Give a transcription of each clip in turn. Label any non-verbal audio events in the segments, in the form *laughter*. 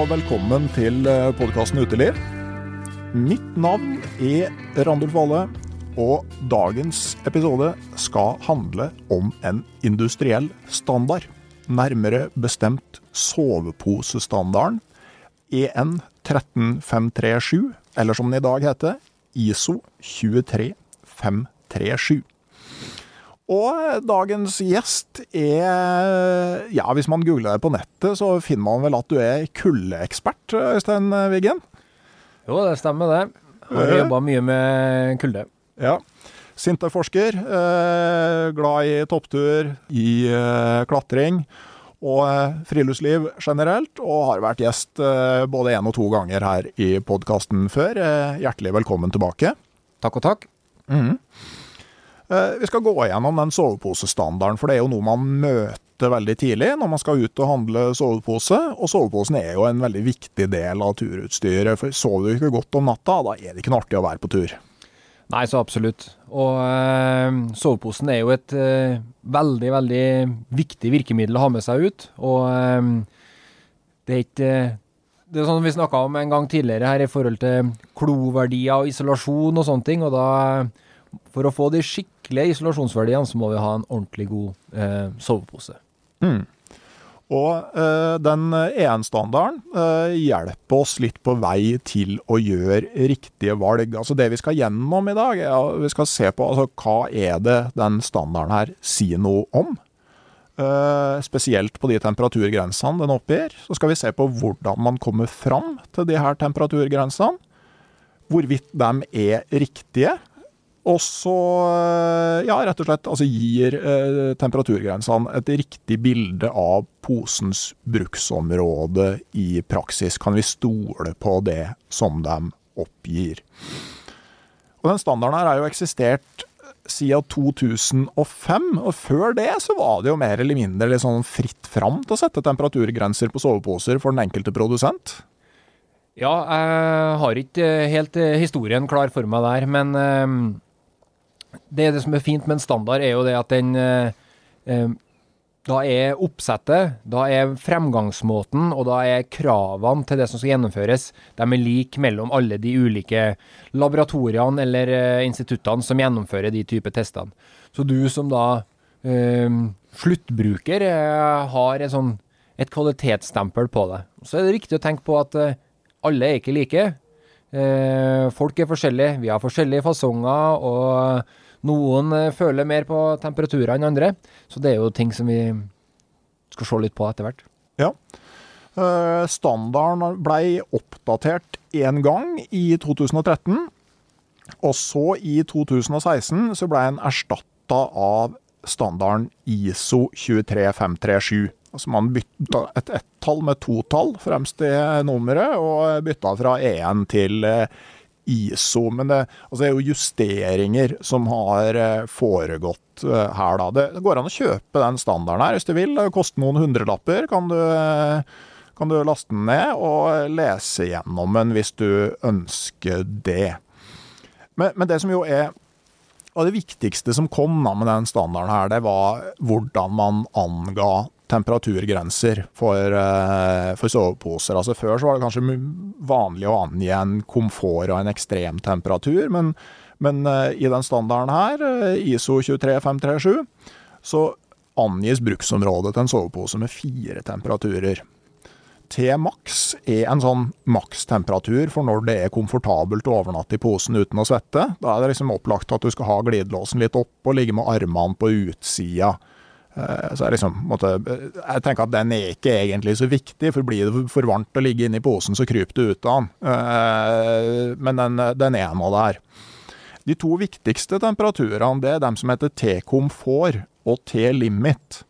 og velkommen til podkasten Uteliv. Mitt navn er Randulf Valle, og dagens episode skal handle om en industriell standard. Nærmere bestemt soveposestandarden E EN 13537, eller som den i dag heter, ISO 23537. Og dagens gjest er Ja, hvis man googler det på nettet, så finner man vel at du er kuldeekspert, Øystein Wiggen? Jo, det stemmer det. Har Ja. jobba mye med kulde. Ja. Sinterforsker, eh, glad i topptur, i eh, klatring og eh, friluftsliv generelt, og har vært gjest både én og to ganger her i podkasten før. Hjertelig velkommen tilbake. Takk og takk. Eh, Vi skal gå gjennom den soveposestandarden, for det er jo noe man møter veldig tidlig når man skal ut og handle sovepose. Og soveposen er jo en veldig viktig del av turutstyret, for sover du ikke godt om natta, da er det ikke noe artig å være på tur. Nei, så absolutt. Og øh, soveposen er jo et øh, veldig, veldig viktig virkemiddel å ha med seg ut. Og øh, det er ikke Det er sånn vi snakka om en gang tidligere her i forhold til kloverdier og isolasjon og sånne ting. Og da, for å få de skikkelige isolasjonsverdiene, så må vi ha en ordentlig god eh, sovepose. Og eh, den EN-standarden eh, hjelper oss litt på vei til å gjøre riktige valg. Altså Det vi skal gjennom i dag, er at vi skal se på altså, hva er det den standarden her sier noe om. Eh, spesielt på de temperaturgrensene den oppgir. Så skal vi se på hvordan man kommer fram til de her temperaturgrensene. Hvorvidt de er riktige. Og så, eh, ja, rett og slett altså gir eh, temperaturgrensene et riktig bilde av posens bruksområde i praksis. Kan vi stole på det som de oppgir? Og den standarden her har jo eksistert siden 2005, og før det så var det jo mer eller mindre litt sånn fritt fram til å sette temperaturgrenser på soveposer for den enkelte produsent. Ja, jeg har ikke helt eh, historien klar for meg der, men det, det som er fint med en standard, er jo det at den eh, eh, Da er oppsettet, da er fremgangsmåten, og da er kravene til det som skal gjennomføres, de er like mellom alle de ulike laboratoriene eller eh, instituttene som gjennomfører de type testene. Så du som da eh, sluttbruker eh, har et, sånn, et kvalitetsstempel på deg. Så er det viktig å tenke på at eh, alle er ikke like. Folk er forskjellige, vi har forskjellige fasonger, og noen eh, føler mer på temperaturer enn andre. Så det er jo ting som vi skal se litt på etter hvert. Ja. Eh, Standarden ble oppdatert én gang i 2013. Og så i 2016 så ble den erstatta av standarden ISO 23537. Altså man bytta et ett-tall med to-tall fremst i nummeret, og bytta fra E1 til eh, ISO. Men det, altså det er jo justeringer som har eh, foregått eh, her, da. Det går an å kjøpe den standarden her hvis du vil. Det koster noen hundrelapper. Kan du, eh, kan du laste den ned og lese gjennom den hvis du ønsker det. Men, men det som jo er og det viktigste som kom da med den standarden her, det var hvordan man anga temperaturgrenser for, eh, for soveposer. Altså Før så var det kanskje vanlig å angi en komfort og en ekstremtemperatur, men, men eh, i den standarden her, eh, ISO 23537, så angis bruksområdet til en sovepose med fire temperaturer. T-max er en sånn makstemperatur for når det er komfortabelt å overnatte i posen uten å svette. Da er det liksom opplagt at du skal ha glidelåsen litt opp og ligge med armene på utsida. Eh, så jeg, liksom, måtte, jeg tenker at den er ikke egentlig så viktig, for blir det for varmt å ligge inni posen, så kryper du ut av den. Eh, men den, den er nå der. De to viktigste temperaturene det er dem som heter T-komfort og T-limit.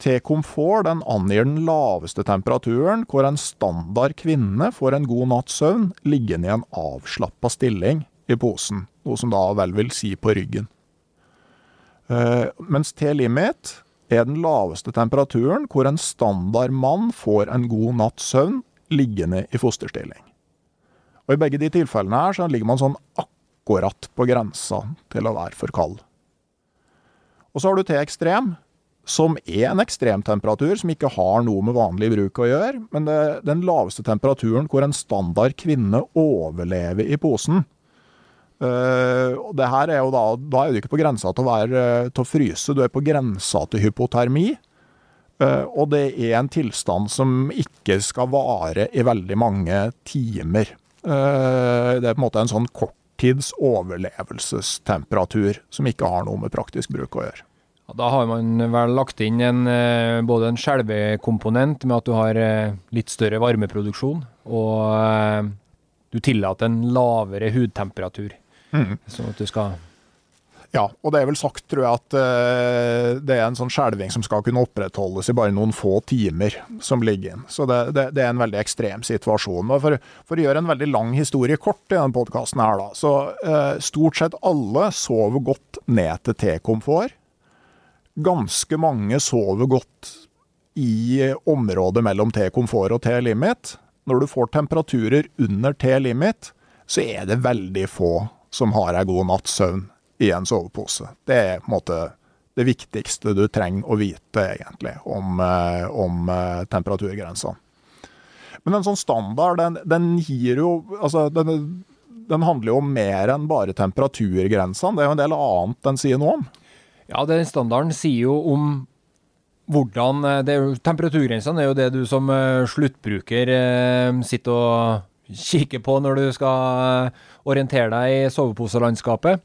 T-komfort den angir den laveste temperaturen hvor en standard kvinne får en god natts søvn liggende i en avslappa stilling i posen, noe som da vel vil si på ryggen. Uh, mens T-limit er den laveste temperaturen hvor en standard mann får en god natts søvn liggende i fosterstilling. Og I begge de tilfellene her så ligger man sånn akkurat på grensa til å være for kald. Og så har du T-ekstrem, som er en ekstremtemperatur som ikke har noe med vanlig bruk å gjøre, men det er den laveste temperaturen hvor en standard kvinne overlever i posen. Uh, det her er jo da, da er du ikke på grensa til å, være, til å fryse, du er på grensa til hypotermi. Uh, og det er en tilstand som ikke skal vare i veldig mange timer. Uh, det er på en måte en sånn korttids overlevelsestemperatur som ikke har noe med praktisk bruk å gjøre. Da har man vel lagt inn en, eh, både en skjelvekomponent med at du har eh, litt større varmeproduksjon, og eh, du tillater en lavere hudtemperatur. Mm. Sånn at du skal ja, og det er vel sagt, tror jeg, at uh, det er en sånn skjelving som skal kunne opprettholdes i bare noen få timer som ligger inn. Så det, det, det er en veldig ekstrem situasjon. Og for, for, å gjøre en veldig lang historie kort i denne podkasten her, da, så uh, stort sett alle sover godt ned til T-komfort ganske mange sover godt i området mellom T-komfort og T-limit. Når du får temperaturer under T-limit, så er det veldig få som har ei god natts søvn i en sovepose. Det er på en måte det viktigste du trenger å vite, egentlig, om, eh, om eh, temperaturgrensene. Men en sånn standard, den, den gir jo Altså, den, den handler jo om mer enn bare temperaturgrensene. Det er jo en del annet den sier noe om. Ja, den standarden sier jo om hvordan eh, det er Temperaturgrensene er jo det du som sluttbruker sitter og kikker på når du skal uh, orientere deg i soveposelandskapet.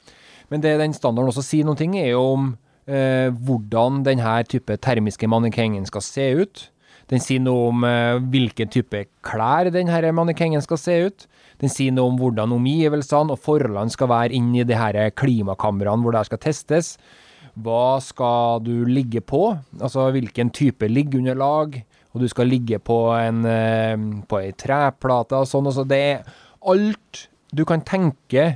Men det den standarden også sier noen ting, er jo om hvordan denne type termiske mannekengen skal se ut. Den sier noe om hvilken type klær denne mannekengen skal se ut. Den sier noe om hvordan omgivelsene og forholdene skal være inni de her klimakameraene hvor det skal testes. Hva skal du ligge på? Altså hvilken type liggeunderlag? Og du skal ligge på en eh, på ei treplate og sånn. Altså det er alt du kan tenke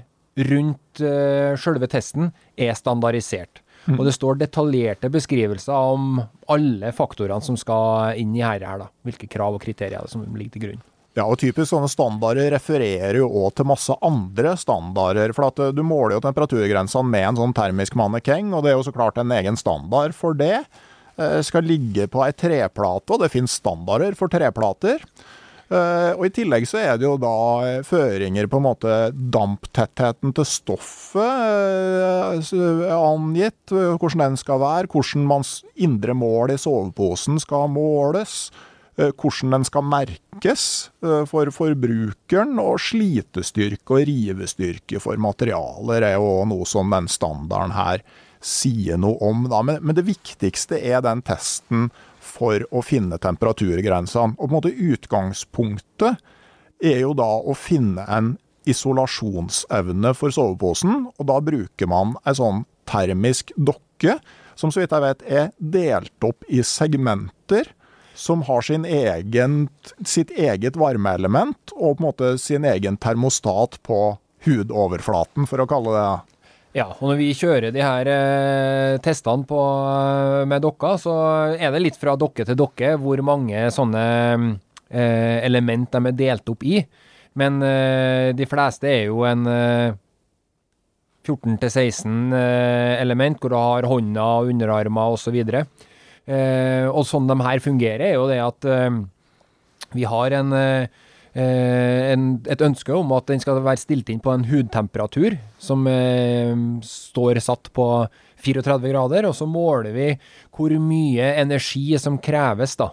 rundt uh, sjølve testen, er standardisert. Mm. Og det står detaljerte beskrivelser om alle faktorene som skal inn i her, her da. Hvilke krav og kriterier som ligger til grunn. Ja, og typisk sånne standarder refererer jo òg til masse andre standarder. For at eh, du måler jo temperaturgrensene med en sånn termisk mannekeng, og det er jo så klart en egen standard for det. Eh, skal ligge på ei treplate, og det finnes standarder for treplater. Uh, og I tillegg så er det jo da føringer på en måte Damptettheten til stoffet angitt, hvordan den skal være. Hvordan mans indre mål i soveposen skal måles. Eh, hvordan den skal merkes eh, for forbrukeren, og slitestyrke og rivestyrke for materialer er jo noe som den standarden her sier noe om. Men, men, det viktigste er den testen for å finne temperaturgrensene. Og på en måte utgangspunktet er jo da å finne en isolasjonsevne for soveposen, og da bruker man ei sånn termisk dokke, som så vidt jeg vet er delt opp i segmenter som har egen, sitt eget varmeelement og på en måte sin egen termostat på hudoverflaten, for å kalle det. Ja, og når vi kjører de her eh, testene på, eh, med dokka, så er det litt fra dokke til dokke hvor mange sånne eh, element de er delt opp i. Men eh, de fleste er jo en eh, 14-16 eh, element, hvor du har hånda, underarmer osv. Eh, og sånn de her fungerer, er jo det at eh, vi har en, eh, en, et ønske om at den skal være stilt inn på en hudtemperatur som eh, står satt på 34 grader, og så måler vi hvor mye energi som kreves da,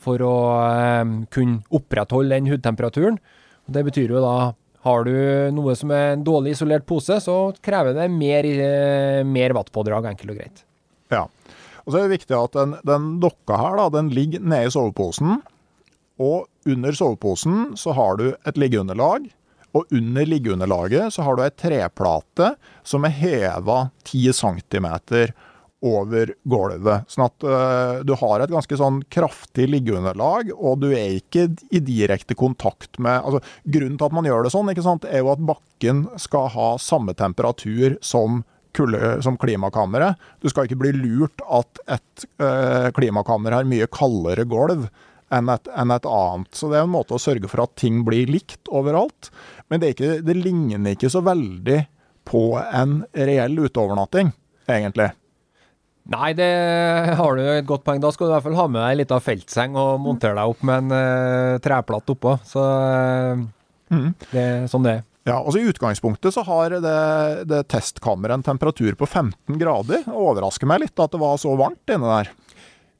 for å eh, kunne opprettholde den hudtemperaturen. Det betyr jo da har du noe som er en dårlig isolert pose, så krever det mer, eh, mer wattpådrag, enkelt og greit. Ja. Og så er det viktig at den, den dokka her, da, den ligger nede i soveposen. Og under soveposen så har du et liggeunderlag. Og under liggeunderlaget så har du ei treplate som er heva 10 cm over gulvet. Sånn at uh, du har et ganske sånn kraftig liggeunderlag, og du er ikke i direkte kontakt med altså, Grunnen til at man gjør det sånn, sant, er jo at bakken skal ha samme temperatur som kulde, som klimakammeret. Du skal ikke bli lurt at et uh, klimakammer har mye kaldere gulv enn et, enn et, annet. Så det er en måte å sørge for at ting blir likt overalt. Men det, ikke, det ligner ikke så veldig på en reell uteovernatting, egentlig. Nei, det har du et godt poeng. Da skal du i hvert fall ha med deg ei lita feltseng og montere deg opp med en uh, treplate oppå. Så uh, mm. det er sånn det er. Ja, altså I utgangspunktet så har det, det testkammeret en temperatur på 15 grader. Det overrasker meg litt at det var så varmt inne der.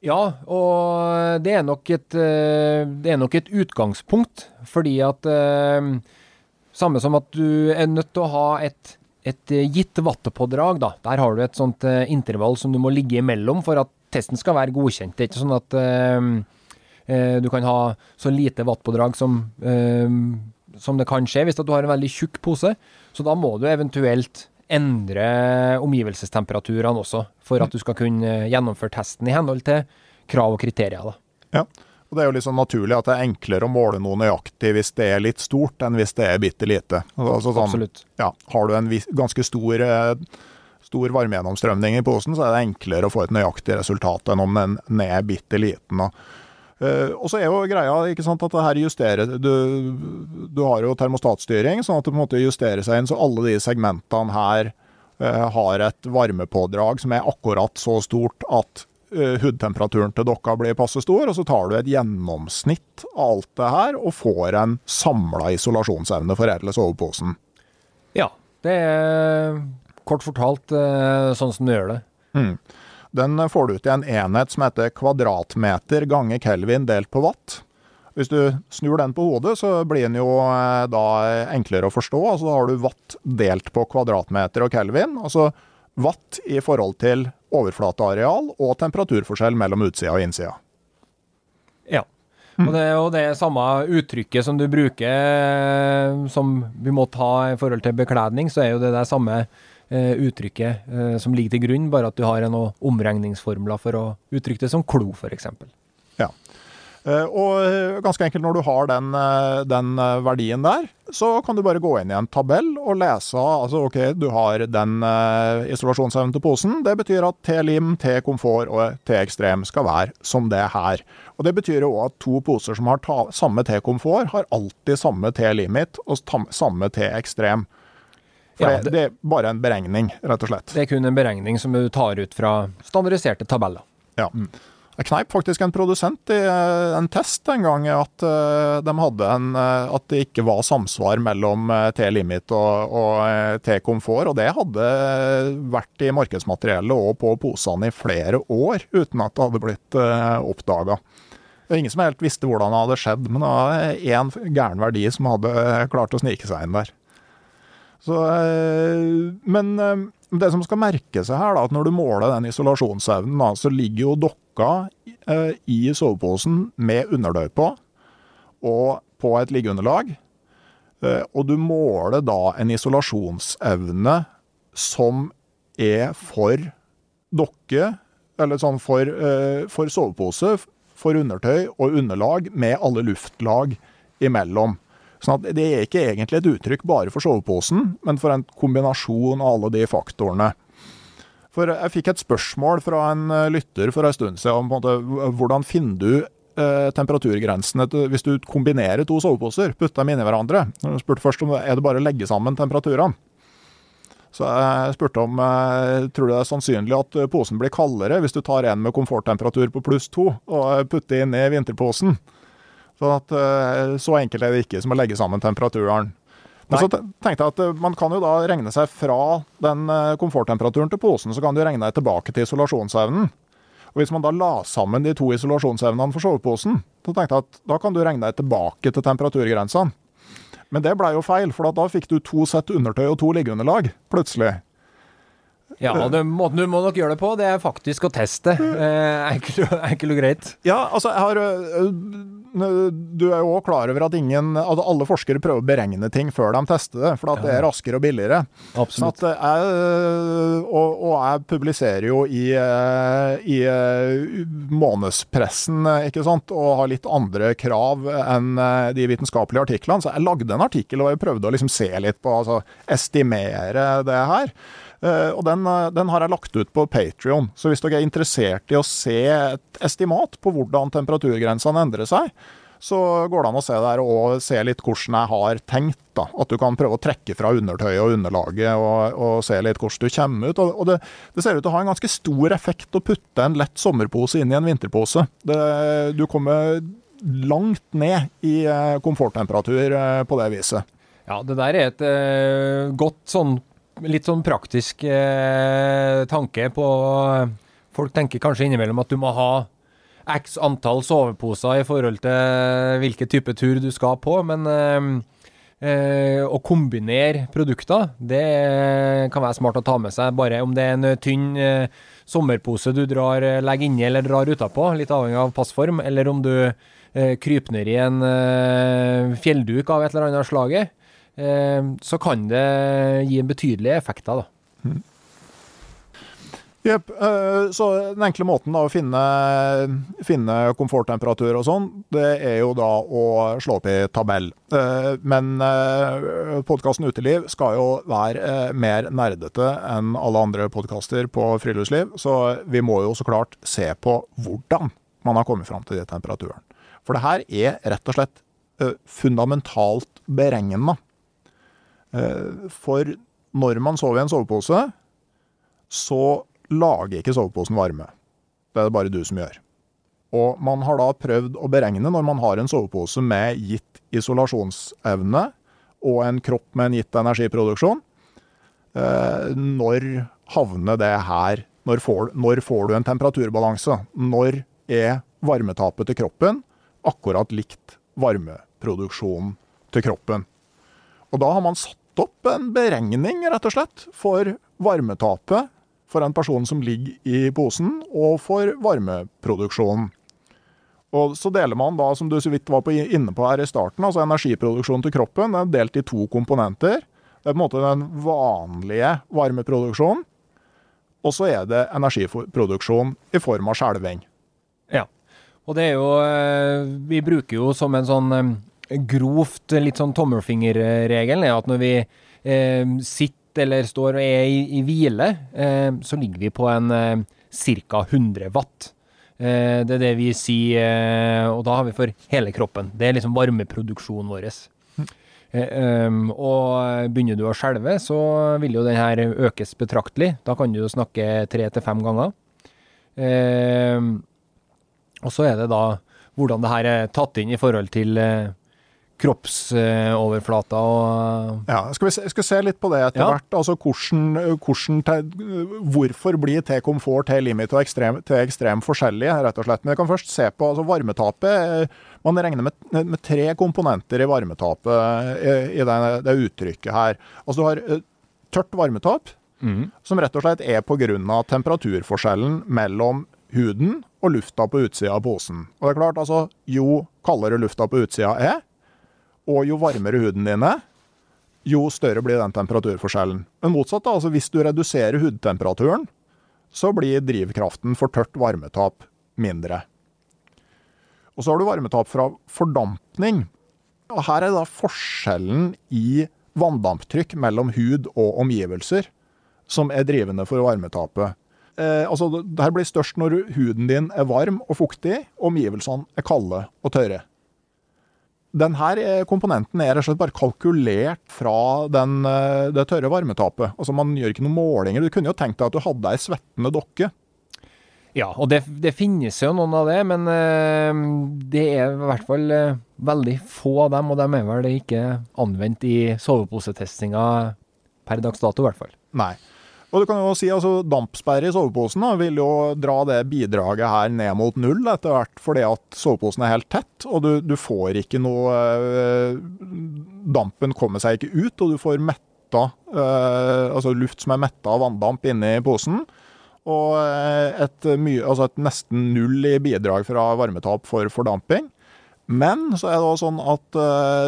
Ja, og det er nok et, eh, det er nok et utgangspunkt. Fordi at Samme som at du er nødt til å ha et et eh, gitt wattepådrag, da. Der har du et sånt intervall som du må ligge imellom for at testen skal være godkjent. Det er ikke sånn at du kan ha så lite wattpådrag som, som det kan skje hvis du har en veldig tjukk pose. Så da må du eventuelt endre omgivelsestemperaturene også, for at du skal kunne gjennomføre testen i henhold til krav og kriterier. da. Ja. Og Det er jo liksom naturlig at det er enklere å måle noe nøyaktig hvis det er litt stort, enn hvis det er bitte lite. Altså, sånn, Absolutt. Ja, har du en vis, ganske stor, eh, stor varmegjennomstrømning i posen, så er det enklere å få et nøyaktig resultat enn om den, er bitte liten. Uh, og så er jo greia ikke sant, at det her justerer du, du, har jo termostatstyring, sånn at det på en måte justerer seg inn så alle de segmentene her uh, har et varmepådrag som er akkurat så stort at uh, hudtemperaturen til dokka blir passe stor, og så tar du et gjennomsnitt av alt det her og får en samla isolasjonsevne for hele soveposen. Ja, det er kort fortalt sånn som du gjør det. Mm. Den får du ut i en enhet som heter kvadratmeter ganger kelvin delt på watt. Hvis du snur den på hodet, så blir den jo eh, da enklere å forstå. Altså da har du watt delt på kvadratmeter og kelvin. Altså watt i forhold til overflateareal og temperaturforskjell mellom utsida og innsida. Ja. Og det er jo det samme uttrykket som du bruker, som vi må ta i forhold til bekledning, så er jo det det samme eh, uttrykket eh, som ligger til grunn, bare at du har noen omregningsformler for å uttrykke det som klo, f.eks. Ja. Eh, og eh, ganske enkelt, når du har den, eh, den, verdien der, så kan du bare gå inn i en tabell og lese altså ok, du har den isolasjonsevnen til posen. Det betyr at T-lim, T-komfort og T-ekstrem skal være som det her. Og Det betyr jo at to poser som har ta, samme T-komfort, har alltid samme T-limit og samme T-ekstrem. For ja, det, det, er bare en beregning, rett og slett. Det er kun en beregning som du tar ut fra standardiserte tabeller. Ja. Mm. Jeg kneip faktisk en produsent i eh, en test en gang at eh, de hadde en eh, At det ikke var samsvar mellom T-limit og, og T-komfort. Og det hadde vært i markedsmateriellet og på posene i flere år uten at det hadde blitt oppdaga. Ingen som helt visste hvordan det hadde skjedd, men det var én gæren verdi som hadde klart å snike seg inn der. Så, men det som skal merke seg her, da, at når du måler den isolasjonsevnen, da, så ligger jo dokka eh, i soveposen med underdøy på, og på et liggeunderlag. Eh, og du måler da en isolasjonsevne som er for dokke, eller sånn for, eh, for sovepose, for undertøy og underlag, med alle luftlag imellom. Sånn det er ikke egentlig et uttrykk bare for soveposen, men for en kombinasjon av alle de faktorene. For jeg fikk et spørsmål fra en eh, lytter for en stund siden om måte, hvordan finner du eh, temperaturgrensene hvis du kombinerer to soveposer, putter dem inni hverandre. Jeg spurte først om er det bare å legge sammen temperaturene. Så jeg spurte om eh, tror du det er sannsynlig at eh, posen blir kaldere hvis du tar en med komforttemperatur på pluss to og putter inn i vinterposen. Sånn at eh, Så enkelt er det ikke som å legge sammen temperaturen. Men så tenkte jeg at eh, man kan jo da regne seg fra den eh, komforttemperaturen til posen, så kan du regne deg tilbake til isolasjonsevnen. Og Hvis man da la sammen de to isolasjonsevnene for soveposen, så tenkte jeg at da kan du regne deg tilbake til temperaturgrensene. Men det blei jo feil, for da fikk du to sett undertøy og to liggeunderlag, plutselig. Ja, og det, måten du må nok gjøre det på, det er faktisk å teste. Eh, enkelt, og- enkelt og greit. Ja, altså, jeg har øh, øh, Du er jo òg klar over at ingen At alle forskere prøver å beregne ting før de tester det, for at det er raskere og billigere. Absolutt. at jeg, og, og jeg publiserer jo i, i månedspressen, ikke sant, og har litt andre krav enn de vitenskapelige artiklene. Så jeg lagde en artikkel og jeg prøvde å liksom se litt på, altså estimere det her. Eh, og den, eh, den har jeg lagt ut på Patrion. Så hvis dere er interessert i å se et estimat på hvordan temperaturgrensene endrer seg, så går det an å se der og se litt hvordan jeg har tenkt. da, At du kan prøve å trekke fra undertøyet og underlaget og, og se litt hvordan du kommer ut. Og, det, det ser ut til å ha en ganske stor effekt å putte en lett sommerpose inn i en vinterpose. Det, du kommer langt ned i eh, komforttemperatur på det viset. Ja, det der er et eh, godt sånn litt sånn praktisk eh, tanke på Folk tenker kanskje innimellom at du må ha x antall soveposer i forhold til hvilken type tur du skal på, men eh, eh, å kombinere produkter, det kan være smart å ta med seg. Bare om det er en tynn eh, sommerpose du drar, eh, legger inni eller drar utapå, litt avhengig av passform, eller om du kryper ned i en fjellduk av et eller annet slaget, så kan det gi en betydelige effekter, da. Mm. Yep. Så den enkle måten da å finne, finne komforttemperatur og sånn, det er jo da å slå opp i tabell. Eh, Men podkasten Uteliv skal jo være eh, mer nerdete enn alle andre podkaster på friluftsliv, så vi må jo så klart se på hvordan man har kommet fram til de temperaturene. For det her er rett og slett eh, fundamentalt beregna. For når man sover i en sovepose, så lager ikke soveposen varme. Det er det bare du som gjør. Og man har da prøvd å beregne når man har en sovepose med gitt isolasjonsevne og en kropp med en gitt energiproduksjon, eh, når havner det her? Når får, når får du en temperaturbalanse? Når er varmetapet til kroppen akkurat likt varmeproduksjonen til kroppen? Og da har man satt opp en beregning, rett og slett, for varmetapet for en person som ligger i posen, og for varmeproduksjonen. Og så deler man da, som du så vidt var på, inne på her i starten, altså energiproduksjonen til kroppen den er delt i to komponenter. Det er på en måte den vanlige varmeproduksjonen, og så er det energiproduksjon i form av skjelving. Ja. Og det er jo eh, Vi bruker jo som en sånn eh, grovt litt sånn tommelfingerregelen er at når vi eh, sitter eller står og er i, i hvile, eh, så ligger vi på en eh, ca. 100 watt. Eh, det er det vi sier, eh, og da har vi for hele kroppen. Det er liksom varmeproduksjonen vår. Eh, ehm, og begynner du å skjelve, så vil jo den her økes betraktelig. Da kan du jo snakke tre til fem ganger. Ehm, og så er det da hvordan det her er tatt inn i forhold til eh, kroppsoverflata og Ja, skal vi se, skal se litt på det etter Ja. hvert. Altså hvordan, hvordan te- Hvorfor blir T komfort, T limit og ekstrem, T ekstrem forskjellige, rett og slett. Men jeg kan først se på altså varmetapet. eh, Man regner med, med tre komponenter i varmetapet i, i det, det uttrykket her. Altså du har eh, tørt varmetap, som rett og slett er pga. temperaturforskjellen mellom huden og lufta på utsida av posen. Og det er klart, altså, jo kaldere lufta på utsida er, og jo varmere huden din er, jo større blir den temperaturforskjellen. Men motsatt, da, altså hvis du reduserer hudtemperaturen, så blir drivkraften for tørt varmetap mindre. Og så har du varmetap fra fordampning. Og her er da forskjellen i vanndamptrykk mellom hud og omgivelser som er drivende for varmetapet. eh, altså, det her blir størst når huden din er varm og fuktig, og omgivelsene er kalde og tørre. Denne eh, komponenten er rett og slett bare kalkulert fra den, eh, det tørre varmetapet. Altså Man gjør ikke noen målinger. Du kunne jo tenkt deg at du hadde ei svettende dokke. Ja, og det, det, finnes jo noen av det, men uh, det er i hvert fall veldig få av dem, og de er vel ikke anvendt i soveposetestinga per dags dato, i hvert fall. Nei. Og du kan jo si altså Dampsperre i soveposen da, vil jo dra det bidraget her ned mot null etter hvert, fordi at soveposen er helt tett, og du, du får ikke noe øh, Dampen kommer seg ikke ut, og du får metta øh, altså luft som er metta av vanndamp inni posen. Og eh, et, mye, altså et nesten null i bidrag fra varmetap for fordamping. Men så er det også sånn at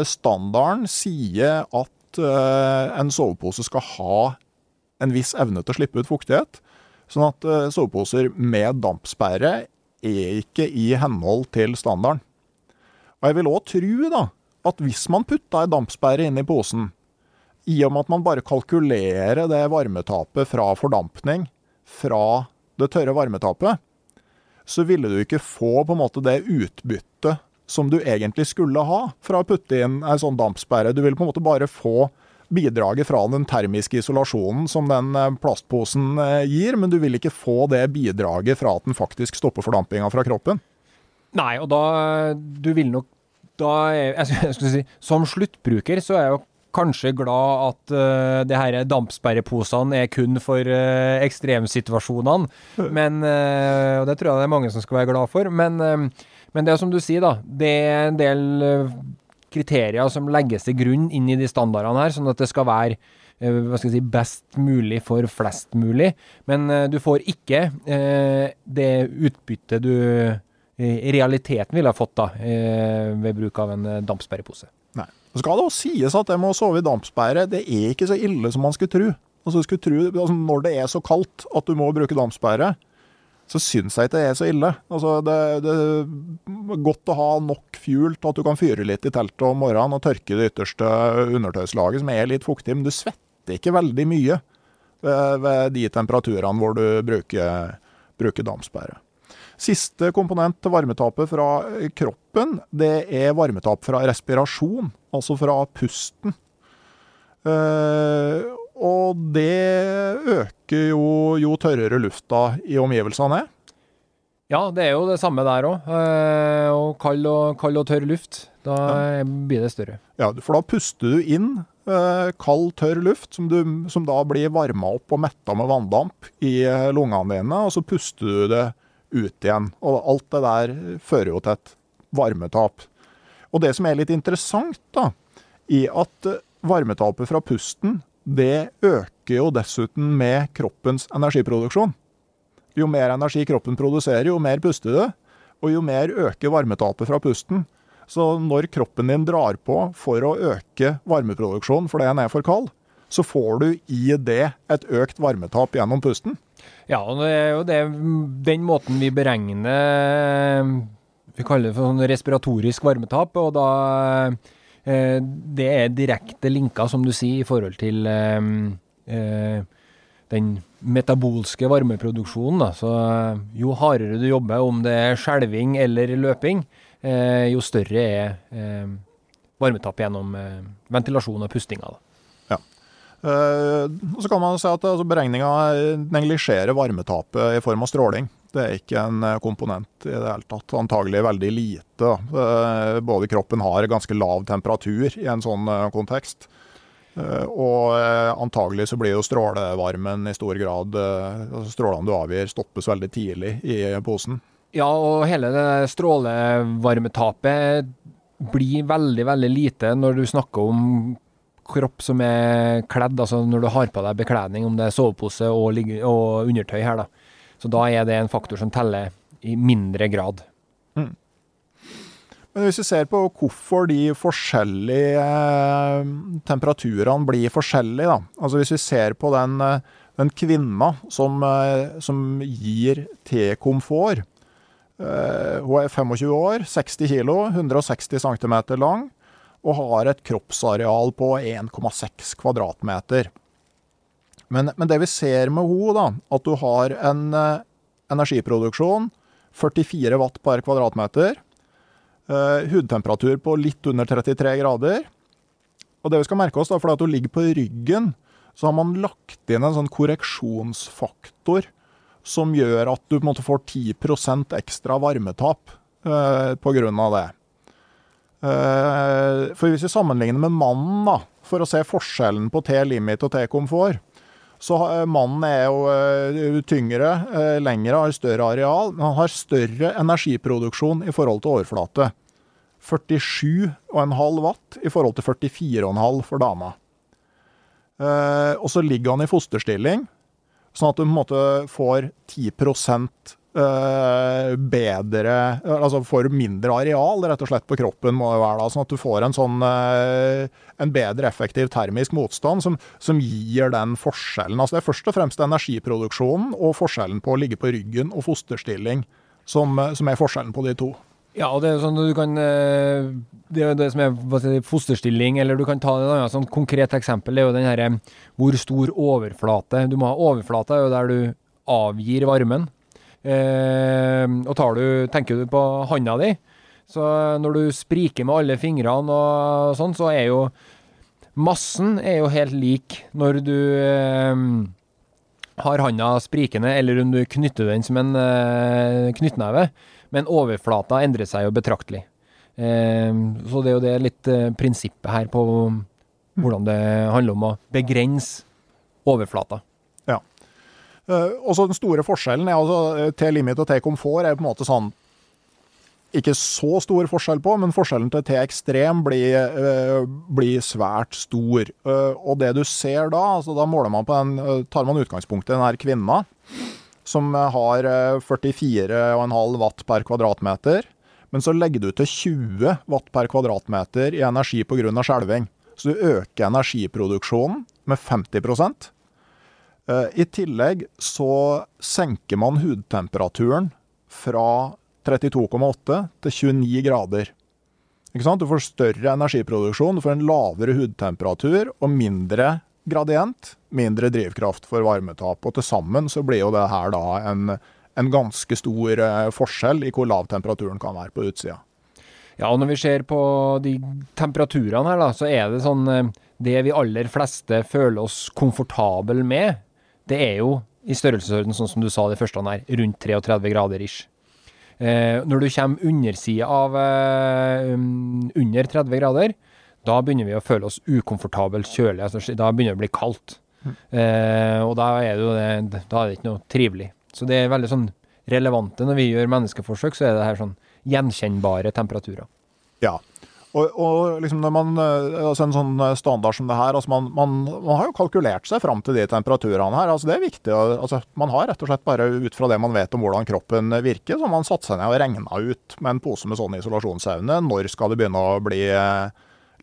standarden sier at en sovepose skal ha en viss evne til å slippe ut fuktighet. Sånn at uh, soveposer med dampsperre er ikke i henhold til standarden. Og jeg vil òg tro da, at hvis man putta ei dampsperre inn i posen, i og med at man bare kalkulerer det varmetapet fra fordampning fra det tørre varmetapet, så ville du ikke få på en måte det utbyttet som du egentlig skulle ha fra å putte inn ei sånn dampsperre. Du ville på en måte bare få bidraget fra den termiske isolasjonen som den eh, plastposen eh, gir, men du vil ikke få det bidraget fra at den faktisk stopper fordampinga fra kroppen. Nei, og da Du vil nok da er, jeg skulle si, Som sluttbruker så er jeg jo kanskje glad at uh, det her dampsperreposene er kun for uh, ekstremsituasjonene. *laughs* Men, uh, og det tror jeg det er mange som skal være glad for. Men, men det er som du sier, da. Det er en del kriterier som legges til grunn inn i de standardene her, sånn at det skal være eh, hva skal jeg si, best mulig for flest mulig. Men uh, du får ikke uh, det utbyttet du i realiteten ville ha fått da, ved bruk av en dampsperrepose. Nei. Så skal det også sies at det med å sove i dampsperre, det er ikke så ille som man skulle tro. Altså, skulle tro altså, når det er så kaldt at du må bruke dampsperre, så syns jeg ikke det er så ille. Altså, det, det, er godt å ha nok fuel til at du kan fyre litt i teltet om morgenen og tørke det ytterste undertøyslaget, som er litt fuktig. Men du svetter ikke veldig mye ved, ved de temperaturene hvor du bruker, bruker dampsperre. Siste komponent til varmetapet fra kroppen, det er varmetap fra respirasjon, altså fra pusten. Uh, og det øker jo, jo tørrere lufta i omgivelsene er. Ja, det er jo det samme der òg. Eh, og kald og, kald og tørr luft. Da ja. blir det større. Ja, for da puster du inn eh, kald, tørr luft, som, du, som da blir varma opp og metta med vanndamp i eh, lungene dine, og så puster du det ut igjen. Og alt det der fører jo til et varmetap. Og det som er litt interessant, da, i at varmetapet fra pusten det øker jo dessuten med kroppens energiproduksjon. Jo mer energi kroppen produserer, jo mer puster du, og jo mer øker varmetapet fra pusten. Så når kroppen din drar på for å øke varmeproduksjonen fordi den er for kald, så får du i det et økt varmetap gjennom pusten. Ja, og det er jo det, den måten vi beregner Vi kaller det for sånn respiratorisk varmetap. og da det er direkte linker, som du sier, i forhold til eh, eh, den metabolske varmeproduksjonen. Da. Så jo hardere du jobber, om det er skjelving eller løping, jo større er varmetap gjennom ventilasjon og pustinga. Ja. så kan man si at altså, beregninga neglisjerer varmetapet i form av stråling. Det er ikke en eh, komponent i det hele tatt. Antagelig veldig lite. Eh, både kroppen har ganske lav temperatur i en sånn eh, kontekst. Og antagelig så blir jo strålevarmen i stor grad altså Strålene du avgir, stoppes veldig tidlig i posen. Ja, og hele det strålevarmetapet blir veldig, veldig lite når du snakker om kropp som er kledd, altså når du har på deg bekledning, om det er sovepose og, og undertøy her, da. Så da er det en faktor som teller i mindre grad. Mm. Men hvis vi ser på hvorfor de forskjellige eh, temperaturene blir forskjellige, da. Altså hvis vi ser på den, eh, den kvinna som, eh, som gir T-komfort. Hun er 25 år, 60 kg, 160 cm lang og har et kroppsareal på 1,6 kvadratmeter. Men, men det vi ser med henne, at du har en eh, energiproduksjon 44 watt per kvadratmeter. Eh, hudtemperatur på litt under 33 grader. Og det vi skal merke oss, da, for at du ligger på ryggen, så har man lagt inn en sånn korreksjonsfaktor som gjør at du på en måte får 10% ekstra varmetap eh, pga. det. Eh, for hvis vi sammenligner med mannen, da, for å se forskjellen på T-limit og T-komfort, så eh, mannen er jo eh, tyngre, eh, lengre, har større areal, men han har større energiproduksjon i forhold til overflate. 47,5 watt i forhold til 44,5 for dama. Og så ligger han i fosterstilling, sånn at du på en måte får 10 eh, bedre Altså får mindre areal, rett og slett, på kroppen, må det være da. Sånn at du får en sånn uh, en bedre effektiv termisk motstand som, som, gir den forskjellen. Altså det er først og fremst energiproduksjonen og forskjellen på å ligge på ryggen og fosterstilling som, som er forskjellen på de to. Ja, og det er sånn du kan Det er det som er fosterstilling, eller du kan ta et annet sånn konkret eksempel. Det er jo den herre hvor stor overflate Du må ha overflate, er jo der du avgir varmen. Eh, og du, tenker du på handa di, så når du spriker med alle fingrene og sånn, så er jo massen er jo helt lik når du eh, har handa sprikende, eller om du knytter den som en eh, knyttneve. Men overflata endrer seg jo betraktelig. Eh, så det er jo det litt eh, prinsippet her på hvordan det handler om å begrense overflata. Uh, og så Den store forskjellen er altså T-limit og T-komfort er på en måte sånn ikke så stor forskjell på, men forskjellen til T-ekstrem blir, uh, blir, svært stor. Uh, og det du ser da, altså da måler man på den, tar man utgangspunkt i den her kvinna som har 44,5 watt per kvadratmeter. Men så legger du til 20 watt per kvadratmeter i energi pga. skjelving. Så du øker energiproduksjonen med 50 eh, I tillegg så senker man hudtemperaturen fra 32,8 til 29 grader. Du får større energiproduksjon, du får en lavere hudtemperatur og mindre gradient, mindre drivkraft for varmetap. Og til sammen så blir jo det her da en, en ganske stor eh, forskjell i hvor lav temperaturen kan være på utsida. Ja, og når vi ser på de temperaturene her, da, så er det sånn eh, Det vi aller fleste føler oss komfortable med, det er jo i størrelsesorden, sånn som du sa det første her, rundt 33 grader ish. Eh, når du kommer undersida av eh, under 30 grader, da begynner vi å føle oss ukomfortabelt kjølige. Altså, da begynner det å bli kaldt. Mm. Eh, og da er, det, da er det ikke noe trivelig. Så det er veldig sånn relevante når vi gjør menneskeforsøk, så er det her sånn gjenkjennbare temperaturer. Ja. Og, og liksom når man, eh, altså En sånn standard som det her altså man, man, man har jo kalkulert seg fram til de temperaturene her. altså Det er viktig. altså Man har rett og slett bare ut fra det man vet om hvordan kroppen virker, så har man satt seg ned og regna ut med en pose med sånn isolasjonsevne. Når skal det begynne å bli eh,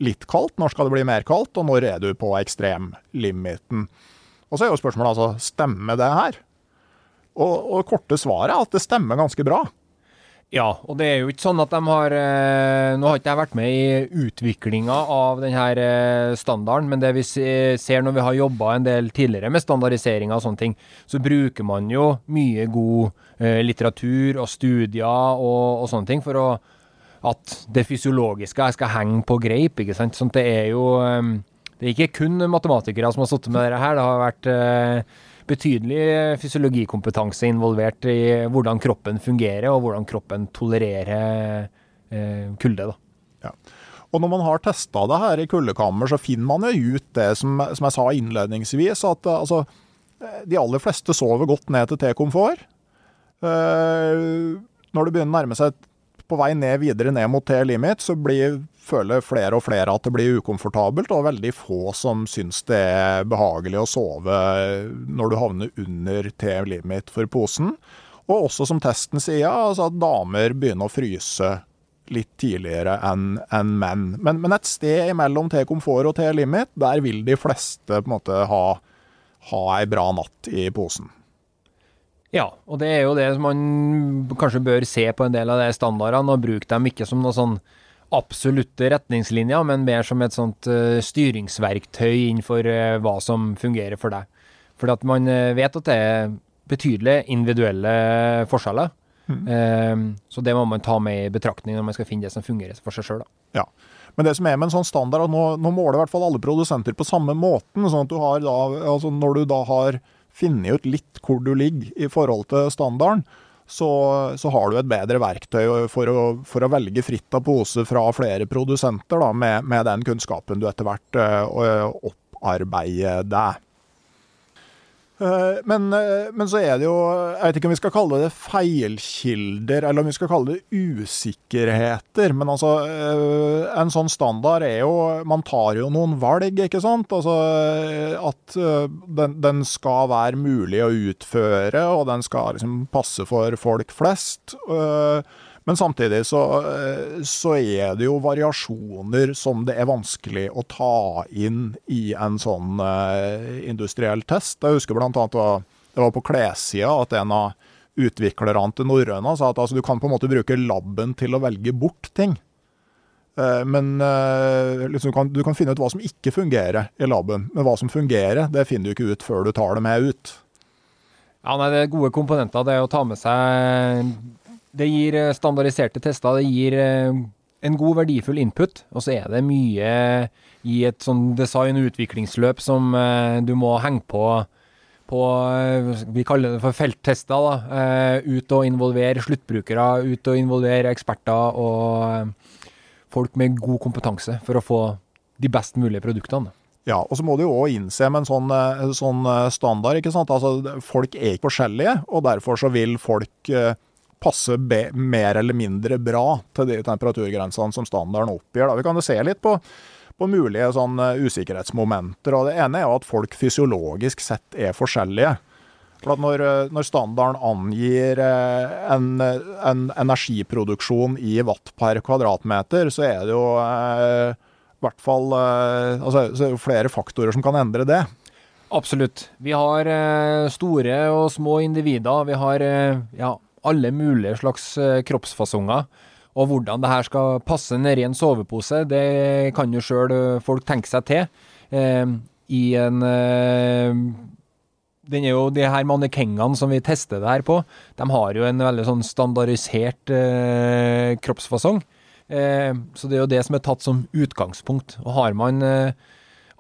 litt kaldt, når skal det bli mer kaldt, og når er du på ekstremlimiten? Og så er jo spørsmålet altså, stemmer det her? Og, og korte svaret er at det stemmer ganske bra. Ja, og det er jo ikke sånn at de har eh, Nå har ikke jeg vært med i utviklinga av denne eh, standarden, men det vi ser når vi har jobba en del tidligere med standardisering og sånne ting, så bruker man jo mye god eh, litteratur og studier og, og sånne ting for å at det fysiologiske skal henge på greip. ikke sant? Sånn, det er jo Det er ikke kun matematikere som har sittet med dette her. Det har vært betydelig fysiologikompetanse involvert i hvordan kroppen fungerer, og hvordan kroppen tolererer eh, kulde. da. Ja. Og når man har testa det her i kuldekammer, så finner man jo ut det som, som jeg sa innledningsvis, at altså, de aller fleste sover godt ned til T-komfort. Eh, når det begynner å nærme seg på vei ned videre ned mot T-limit, så blir, føler flere og flere at det blir ukomfortabelt, og veldig få som syns det er behagelig å sove når du havner under T-limit for posen. Og også som testen sier, altså at damer begynner å fryse litt tidligere enn en menn. Men, men, et sted mellom T-komfort og T-limit, der vil de fleste på en måte ha, ha ei bra natt i posen. Ja, og det er jo det man kanskje bør se på en del av de standardene, og bruke dem ikke som noe sånn absolutte retningslinjer, men mer som et sånt uh, styringsverktøy innenfor uh, hva som fungerer for deg. Fordi at man eh, vet at det er betydelige individuelle forskjeller. Eh, så det må man ta med i betraktning når man skal finne det som fungerer for seg sjøl. Ja. Men det som er med en sånn standard, at nå, nå måler i hvert fall alle produsenter på samme måten. sånn at du har da, altså Når du da har funnet ut litt hvor du ligger i forhold til standarden, så, så har du et bedre verktøy for å, for å velge fritt av pose fra flere produsenter, da, med, med den kunnskapen du etter hvert uh, opparbeider deg. Eh, men, eh, men, så er det jo Jeg vet ikke om vi skal kalle det feilkilder, eller om vi skal kalle det usikkerheter. Men altså, eh, en sånn standard er jo Man tar jo noen valg, ikke sant? Altså at den, den skal være mulig å utføre, og den skal liksom passe for folk flest. Men samtidig så, så, er det jo variasjoner som det er vanskelig å ta inn i en sånn uh, industriell test. Jeg husker bl.a. det var på klessida at en av utviklerne til Norrøna sa at altså, du kan på en måte bruke laben til å velge bort ting. Uh, men liksom, du, kan, du, kan, finne ut hva som ikke fungerer i laben. Men hva som fungerer, det finner du ikke ut før du tar det med ut. Ja, nei, Det er gode komponenter. Det er å ta med seg det gir eh, standardiserte tester. Det gir eh, en god, verdifull input. Og så er det mye i et sånn design- og utviklingsløp som eh, du må henge på på Vi kaller det for felttester. da, Ut og involvere sluttbrukere, ut og involvere eksperter og folk med god kompetanse for å få de best mulige produktene. Ja, og så må du jo òg innse med en sånn, sånn, standard, ikke sant. Altså, folk er ikke forskjellige, og derfor så vil folk passe mer eller mindre bra til de temperaturgrensene som standarden oppgir. Da. Vi kan jo se litt på, på mulige sånn, eh, usikkerhetsmomenter. og Det ene er jo at folk fysiologisk sett er forskjellige. For når, eh, når, standarden angir eh, en, en, energiproduksjon i watt per kvadratmeter, så er det jo i hvert fall altså, så er det flere faktorer som kan endre det. Absolutt. Vi har store og små individer. Vi har ja, alle mulige slags eh, kroppsfasonger. Og hvordan det her skal passe nedi en sovepose, det kan jo sjøl eh, folk tenke seg til. Eh, I en eh, den er jo, De her mannekengene som vi tester det her på, de har jo en veldig sånn standardisert eh, kroppsfasong. Eh, så det er jo det som er tatt som utgangspunkt. Og har man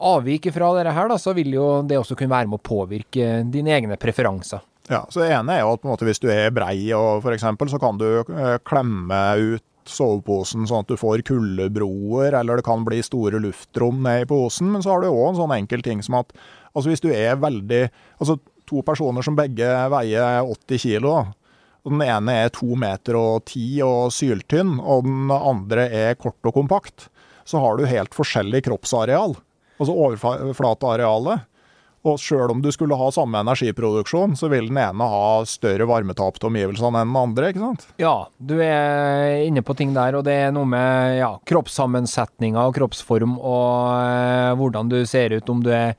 avvik fra dette her, da, så vil jo det også kunne være med å påvirke dine egne preferanser. Ja, så Det ene er jo at måte hvis du er brei, og for eksempel, så kan du eh, klemme ut soveposen sånn at du får kuldebroer, eller det kan bli store luftrom ned i posen. Men så har du òg en sånn enkel ting som at altså hvis du er veldig Altså to personer som begge veier 80 kilo, og den ene er to meter og ti og syltynn, og den andre er kort og kompakt, så har du helt forskjellig kroppsareal. Altså overflatearealet. Og sjøl om du skulle ha samme energiproduksjon, så vil den ene ha større varmetap til omgivelsene enn den andre, ikke sant? Ja, du er inne på ting der, og det er noe med ja, kroppssammensetninga og kroppsform og eh, hvordan du ser ut, om du er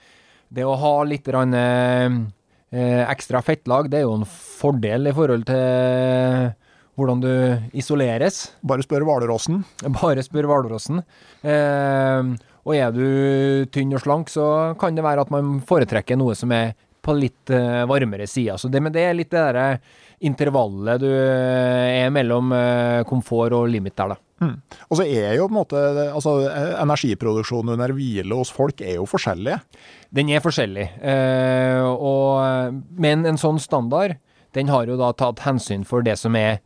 Det å ha litt rann, eh, ekstra fettlag, det er jo en fordel i forhold til hvordan du isoleres. Bare spør Hvalrossen. Bare spør Hvalrossen. Eh, og er du tynn og slank, så kan det være at man foretrekker noe som er på litt uh, varmere sida. Så det, men det er litt det derre intervallet du uh, er mellom komfort og limit der, da. Mm. Og så er jo på en måte altså Energiproduksjonen under hvile hos folk er jo forskjellig? Den er forskjellig. og, men en sånn standard, den har jo da tatt hensyn for det som er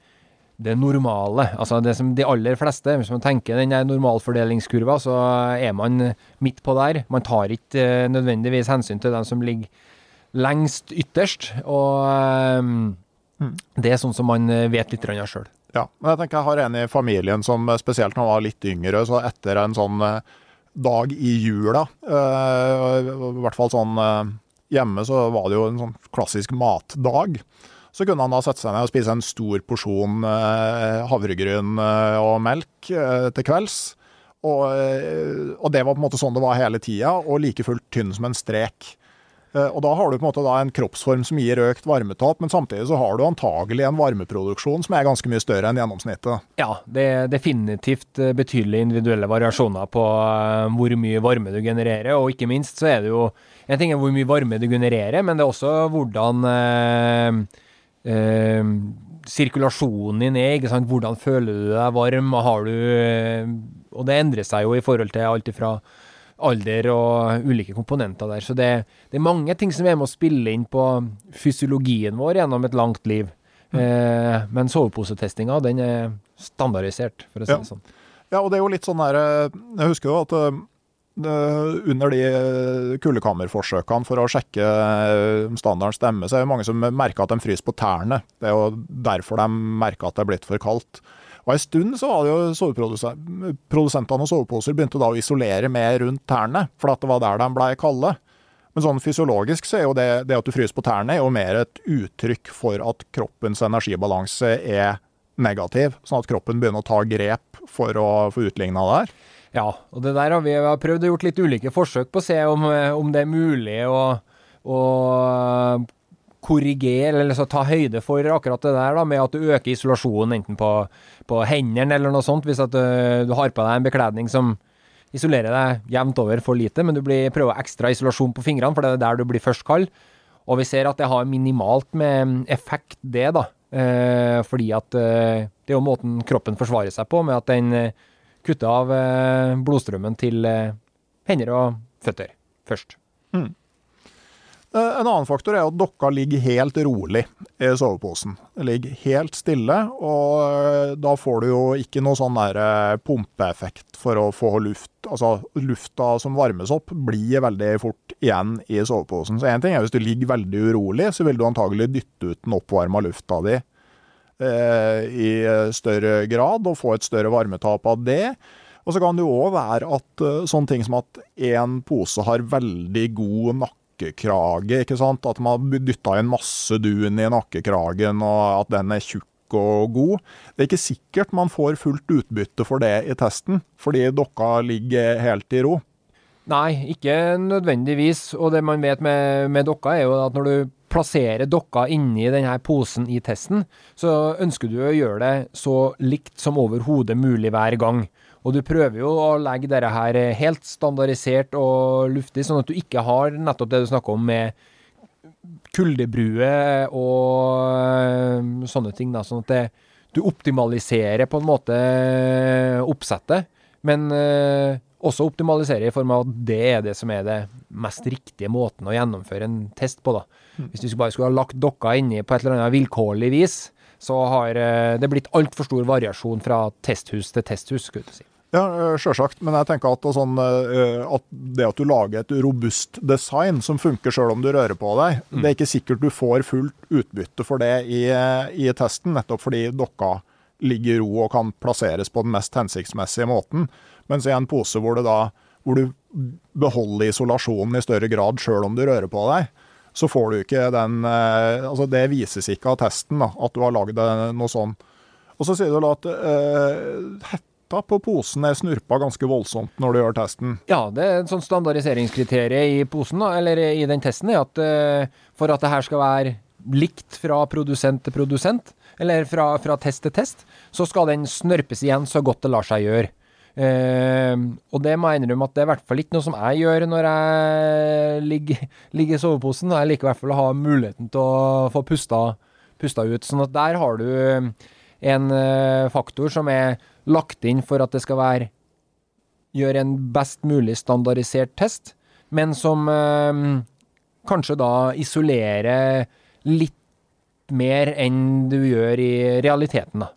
det normale. Altså det som de aller fleste, hvis man tenker den normalfordelingskurva, så er man midt på der. Man tar ikke uh, nødvendigvis hensyn til dem som ligger lengst ytterst. Og um, mm. det er sånn som man vet litt sjøl. Ja, men jeg tenker jeg har en i familien som spesielt når han var litt yngre, så etter en sånn dag i jula, i hvert fall sånn hjemme, så var det jo en sånn klassisk matdag. Så kunne han da sette seg ned og spise en stor porsjon eh, havregryn eh, og melk eh, til kvelds. Og, og, det var på en måte sånn det var hele tida, og like fullt tynn som en strek. Og da har du på en måte en kroppsform som gir økt varmetap, men samtidig så har du antagelig en varmeproduksjon som er ganske mye større enn gjennomsnittet. Ja, det er definitivt betydelige individuelle variasjoner på hvor mye varme du genererer, og ikke minst så er det jo En ting er hvor mye varme du genererer, men det er også hvordan eh, eh, sirkulasjonen din er. ikke sant? Hvordan føler du deg varm? Har du Og det endrer seg jo i forhold til alt ifra alder og ulike komponenter der. Så det, det, er mange ting som er med å spille inn på fysiologien vår gjennom et langt liv. Mm. Eh, men soveposetestinga, den er standardisert, for å si ja. det sånn. Ja, og det er jo litt sånn der Jeg husker jo at uh, under de kuldekammerforsøkene for å sjekke om standarden stemmer, så er det mange som merker at de fryser på tærne. Det er jo derfor de merker at det er blitt for kaldt. Og En stund så var det jo soveprodusentene og soveposer begynte da å isolere mer rundt tærne, for at det var der de blei kalde. Men sånn fysiologisk så er jo det, det at du fryser på tærne, er jo mer et uttrykk for at kroppens energibalanse er negativ. Sånn at kroppen begynner å ta grep for å få utligna det her. Ja, og det der har vi har prøvd å gjort litt ulike forsøk på å se om, om det er mulig å, å korrigere, eller så ta høyde for akkurat det der da, med at du øker isolasjonen enten på, på hendene eller noe sånt, hvis at du, du, har på deg en bekledning som isolerer deg jevnt over for lite, men du blir, prøver ekstra isolasjon på fingrene, for det er der du blir først kald. Og vi ser at det har minimalt med effekt, det, da. Eh, fordi at eh, det er jo måten kroppen forsvarer seg på, med at den eh, kutter av eh, blodstrømmen til eh, hender og føtter først. Mm. Eh, en annen faktor er at dokka ligger helt rolig i soveposen. Det ligger helt stille, og da får du jo ikke noe sånn der pumpeeffekt for å få luft. Altså, lufta som varmes opp, blir veldig fort igjen i soveposen. Så én ting er hvis du ligger veldig urolig, så vil du antagelig dytte ut den oppvarma lufta di i større grad, og få et større varmetap av det. Og så kan det jo òg være at sånne ting som at én pose har veldig god nakkekrage. ikke sant? At man har dytta inn masse dun i nakkekragen, og at den er tjukk og god. Det er ikke sikkert man får fullt utbytte for det i testen, fordi dokka ligger helt i ro. Nei, ikke nødvendigvis. Og det man vet med, med dokka, er jo at når du plasserer dokka inni denne posen i testen, så ønsker du å gjøre det så likt som overhodet mulig hver gang. Og du prøver jo å legge dette her helt standardisert og luftig, sånn at du ikke har nettopp det du snakker om med kuldebrue og øh, sånne ting. da, Sånn at det, du optimaliserer på en måte oppsettet, men øh, også optimalisere i form av at det er det som er det mest riktige måten å gjennomføre en test på. da. Mm. Hvis du bare skulle ha lagt dokka inni på et eller annet vilkårlig vis, så har øh, det blitt altfor stor variasjon fra testhus til testhus. skulle du si. Ja, eh, sjølsagt. Men jeg tenker at, sånn, eh, at, det at du lager et robust design som funker sjøl om du rører på deg, mm. det er ikke sikkert du får fullt utbytte for det i, i testen, nettopp fordi dokka ligger i ro og kan plasseres på den mest hensiktsmessige måten. Mens i en pose hvor, da, hvor du beholder isolasjonen i større grad sjøl om du rører på deg, så får du ikke den eh, Altså, det vises ikke av testen, da, at du har lagd noe sånn. Og så sier du da at uh, hetta på posen er snurpa ganske voldsomt når du gjør testen. Ja, det er et sånt standardiseringskriterium i posen, da, eller i den testen, er at uh, for at det her skal være likt fra produsent til produsent, eller fra, fra test til test, så skal den snørpes igjen så godt det lar seg gjøre. Uh, og det må jeg innrømme at det er i hvert fall ikke noe som jeg gjør når jeg ligger, ligger i soveposen. Jeg liker i hvert fall å ha muligheten til å få pusta, pusta ut. sånn at der har du en uh, faktor som er lagt inn for at det skal være gjøre en best mulig standardisert test, men som øh, kanskje da isolerer litt mer enn du gjør i realiteten, da.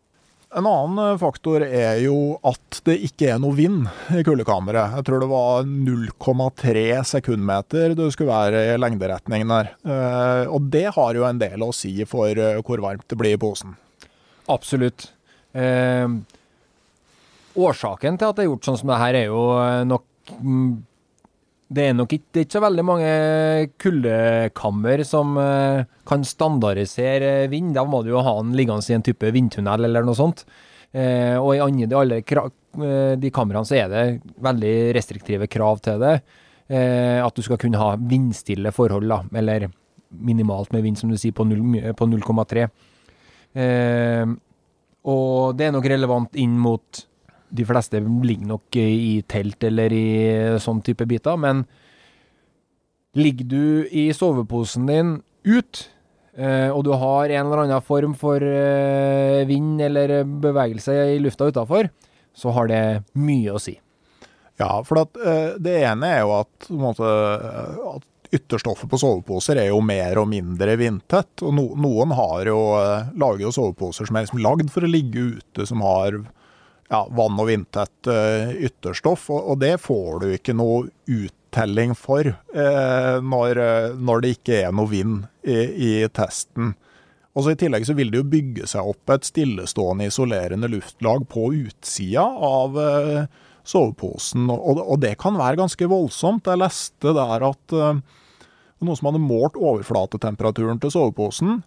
En annen eh, faktor er jo at det ikke er noe vind i kuldekammeret. Jeg tror det var 0,3 sekundmeter det skulle være i lengderetningen der. Eh, og det har jo en del å si for hvor varmt det blir i posen. Absolutt. Eh, Årsaken til at det er gjort sånn som det her, er jo eh, nok mm, det er nok ikke, det er ikke så veldig mange kuldekammer som uh, kan standardisere vind. Da må du jo ha den liggende i en type vindtunnel eller noe sånt. Uh, og i andre, de, alle, uh, de kameraene så er det veldig restriktive krav til det. Eh, at du skal kunne ha vindstille forhold, da, eller minimalt med vind, som du sier, på 0,3. Eh, og det er nok relevant inn mot De fleste ligger nok i telt eller i sånn type biter, men ligger du i soveposen din ut, eh, og du har en eller annen form for eh, vind eller bevegelse i lufta utafor, så har det mye å si. Ja, for at, eh, det ene er jo at, på en måte, at ytterstoffet på soveposer er jo mer og mindre vindtett. Og no, noen har jo, eh, lager jo soveposer som er liksom lagd for å ligge ute, som har ja, vann- og vindtett eh, ytterstoff. Og, det får du ikke noe uttelling for eh, når, eh, når, det ikke er noe vind i, i testen. Og så I tillegg så vil det jo bygge seg opp et stillestående isolerende luftlag på utsida av soveposen, og, det kan være ganske voldsomt. Jeg leste der at noen som hadde målt overflatetemperaturen til soveposen,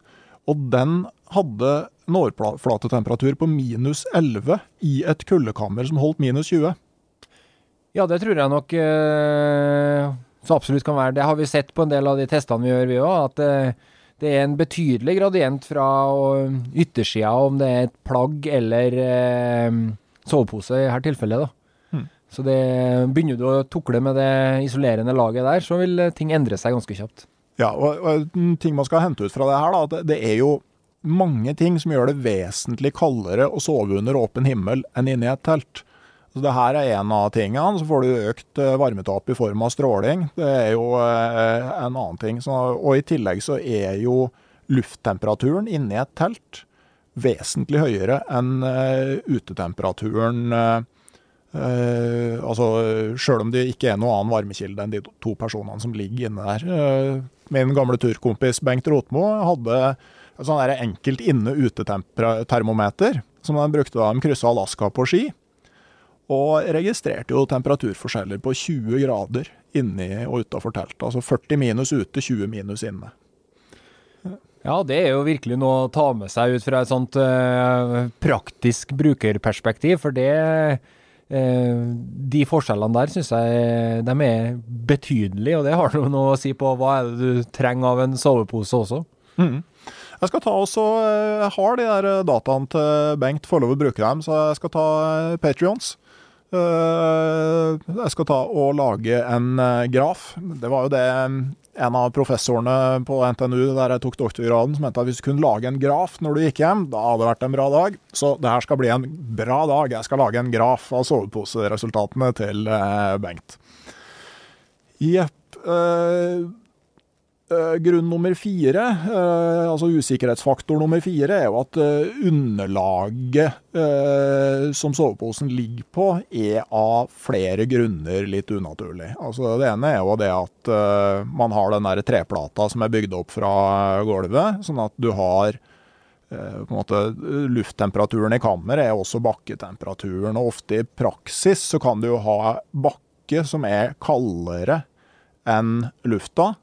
og den hadde en overflatetemperatur på minus 11 i et kuldekammer som holdt minus 20. Ja, det tror jeg nok uh, så absolutt kan være. Det har vi sett på en del av de testene vi gjør, vi òg. At uh, det er en betydelig gradient fra yttersida, om det er et plagg eller sovepose i dette tilfellet. da. Så det, begynner du å tukle med det isolerende laget der, så vil ting endre seg ganske kjapt. Ja, og, og ting man skal hente ut fra det her, da, det er jo mange ting som gjør det vesentlig kaldere å sove under åpen himmel enn inne i et telt. Så det her er en av tingene. Så får du økt eh, varmetap i form av stråling. Det er jo eh, en annen ting. Og i tillegg så er jo lufttemperaturen inne i et telt vesentlig høyere enn uh, utetemperaturen altså, Sjøl om det ikke er noen annen varmekilde enn de to personene som ligger inne der. Min gamle turkompis Bengt Rotmo hadde sånn der enkelt inne-ute-termometer som de brukte da de kryssa Alaska på ski. Og registrerte jo temperaturforskjeller på 20 grader inni og utafor teltet. Altså 40 minus ute, 20 minus inne. Ja, det er jo virkelig noe å ta med seg ut fra et sånt uh, praktisk brukerperspektiv. For det Eh, de forskjellene der syns jeg de er betydelige, og det har noe å si på hva er det du trenger av en sovepose også. Mm. Jeg skal ta også, jeg eh, har de der dataene til Bengt, får lov å bruke dem, så jeg skal ta eh, Patrions. Jeg skal ta og lage en graf. Det var jo det en av professorene på NTNU der jeg tok doktorgraden, som mente at hvis du kunne lage en graf når du gikk hjem, da hadde det vært en bra dag. Så det her skal bli en bra dag. Jeg skal lage en graf av soveposeresultatene til eh, Bengt. Jepp. Eh, Uh, grunn nummer fire, uh, altså usikkerhetsfaktor nummer fire, er jo at uh, underlaget som soveposen ligger på, er av flere grunner litt unaturlig. Altså Det ene er jo det at man har den der treplata som er bygd opp fra gulvet, sånn at du har på en måte Lufttemperaturen i kammeret er også bakketemperaturen, og ofte i praksis så kan du jo ha bakke som er kaldere enn lufta.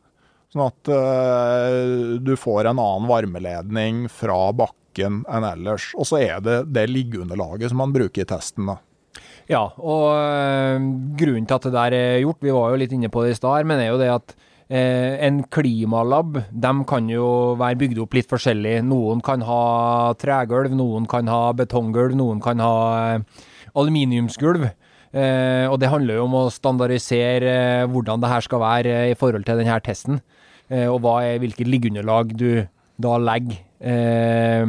Sånn at uh, du får en annen varmeledning fra bakken enn ellers. Og så er det det liggeunderlaget som man bruker i testen. da. Ja, og uh, grunnen til at det der er gjort, vi var jo litt inne på det i stad, men er jo det at uh, en klimalab de kan jo være bygd opp litt forskjellig. Noen kan ha tregulv, noen kan ha betonggulv, noen kan ha aluminiumsgulv. Og det handler jo om å standardisere hvordan det her skal være i forhold til denne testen. Eh, og er, hvilket liggeunderlag du da legger eh,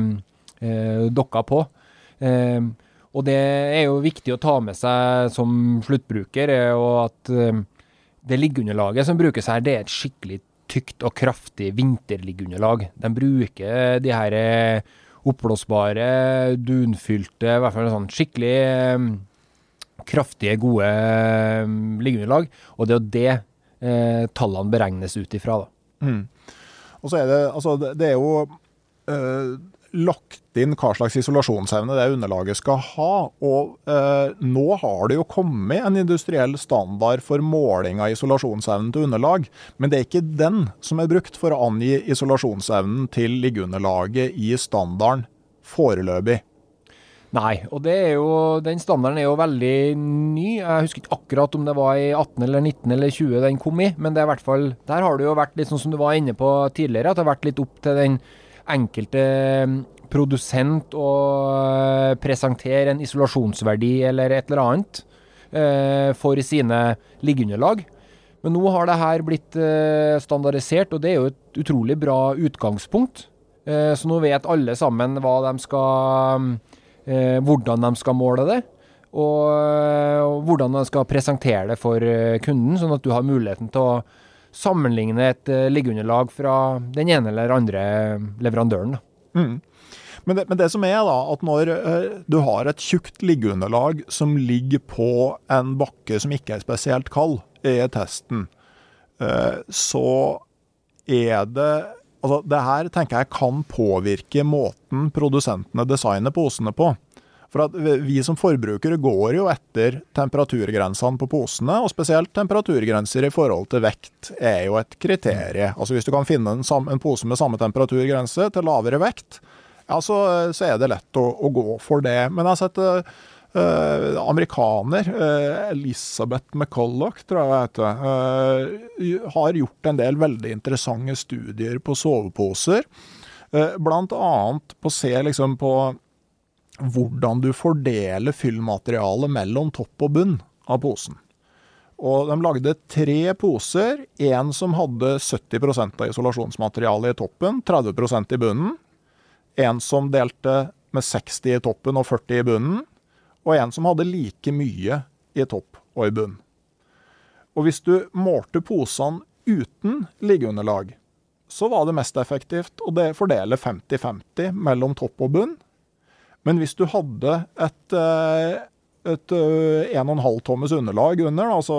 eh, dokka på. Eh, og det er jo viktig å ta med seg som sluttbruker, og at eh, det liggeunderlaget som brukes her, det er et skikkelig tykt og kraftig vinterliggeunderlag. De bruker de her eh, oppblåsbare, dunfylte, i hvert fall sånn skikkelig kraftige, gode liggeunderlag. Og det er jo det tallene beregnes ut ifra, da. Mm. Og så er det, altså, det er jo eh, lagt inn hva slags isolasjonsevne det underlaget skal ha. Og eh, nå har det jo kommet en industriell standard for måling av isolasjonsevnen til underlag. Men det er ikke den som er brukt for å angi isolasjonsevnen til liggeunderlaget i standarden foreløpig. Nei, og jo, den standarden er jo veldig ny. Jeg husker ikke akkurat om det var i 18 eller 19 eller 20 den kom i, men det er i hvert fall, der har det jo vært litt sånn som du var inne på tidligere, at det har vært litt opp til den enkelte mm, produsent å eh, presentere en isolasjonsverdi eller et eller annet eh, for sine liggeunderlag. Men nå har det her blitt eh, standardisert, og det er jo et utrolig bra utgangspunkt. Så nå vet alle sammen hva de skal mm, eh, hvordan de skal måle det. Og, og, hvordan de skal presentere det for eh, kunden, sånn at du har muligheten til å sammenligne et uh, liggeunderlag fra den ene eller andre leverandøren. Mm. Men, det, men, det, som er da, at når uh, du har et tjukt liggeunderlag som ligger på en bakke som ikke er spesielt kald i testen, så er det Altså, det her tenker jeg kan påvirke måten produsentene designer posene på. For at Vi som forbrukere går jo etter temperaturgrensene på posene, og spesielt temperaturgrenser i forhold til vekt er jo et kriterium. Altså Hvis du kan finne en, en pose med samme temperaturgrense til lavere vekt, ja, så, så er det lett å, å, gå for det. Men jeg har sett Uh, amerikaner, uh, Elizabeth McCulloch, tror jeg det uh, har gjort en del veldig interessante studier på soveposer. Blant annet på å se liksom på hvordan du fordeler fyllmaterialet mellom topp og bunn av posen. Og De lagde tre poser. En som hadde 70 av isolasjonsmaterialet i toppen, 30% i bunnen. En som delte med 60 i toppen og 40 i bunnen og en som hadde like mye i topp og i bunn. Og hvis du målte posene uten liggeunderlag, så var det mest effektivt å fordele 50-50 mellom topp og bunn. Men hvis du hadde et, eh, et 1,5 eh, tommes underlag under, altså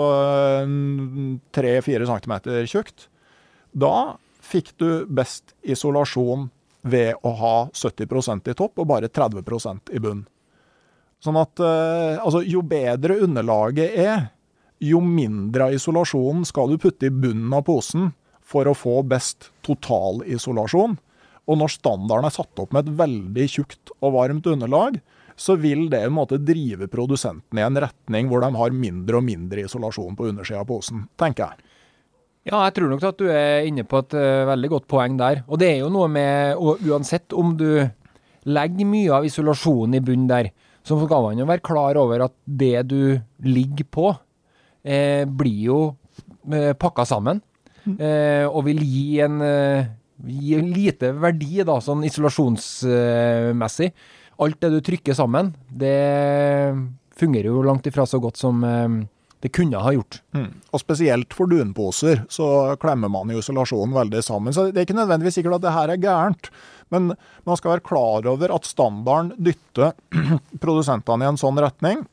3-4 cm tjukt, da fikk du best isolasjon ved å ha 70% i topp og bare 30% i bunn. Sånn at uh, altså, jo bedre underlaget er, jo mindre av isolasjonen skal du putte i bunnen av posen for å få best totalisolasjon. Og når standarden er satt opp med et veldig tjukt og varmt underlag, så vil det måte drive produsentene i en retning hvor de har mindre og mindre isolasjon på undersida av posen, tenker jeg. Ja, jeg tror nok at du er inne på et uh, veldig godt poeng der. Og det er jo noe med, uansett om du legger mye av isolasjonen i bunnen der, så skal man jo være klar over at det du ligger på, eh, blir jo eh, pakka sammen. Mm. Eh, og vil gi en eh, gi lite verdi, da, sånn isolasjonsmessig. Alt det du trykker sammen, det fungerer jo langt ifra så godt som eh, det kunne ha gjort. Mm. Og spesielt for dunposer så klemmer man jo isolasjonen veldig sammen. Så det er ikke nødvendigvis sikkert at det her er gærent. Men man skal være klar over at standarden dytter *clears throat* produsentene i en sånn retning.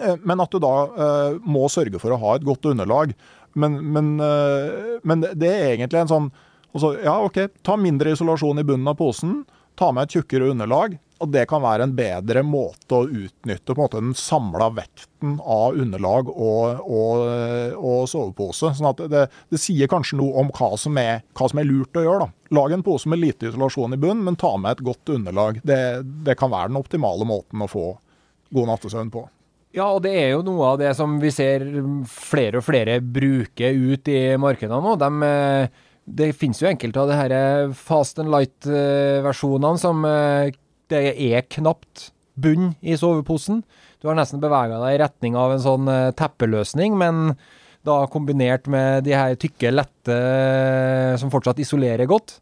Eh, men at du da eh, må sørge for å ha et godt underlag. Men, men, eh, men det er egentlig en sånn altså, Ja, OK, ta mindre isolasjon i bunnen av posen. Ta med et tjukkere underlag. Og det kan være en bedre måte å utnytte måte, den samla vekten av underlag og, og, og sovepose. Sånn at det, det, sier kanskje noe om hva som, er, hva som er lurt å gjøre. Da. Lag en pose med lite isolasjon i bunn, men ta med et godt underlag. Det, det kan være den optimale måten å få god nattesøvn på. Ja, og det er jo noe av det som vi ser flere og flere bruke ut i markedene nå. De, eh, det finnes jo enkelte av de her fast and light-versjonene som eh, det er knapt bunn i soveposen. Du har nesten bevega deg i retning av en sånn uh, teppeløsning, men da kombinert med de her tykke, lette uh, som fortsatt isolerer godt.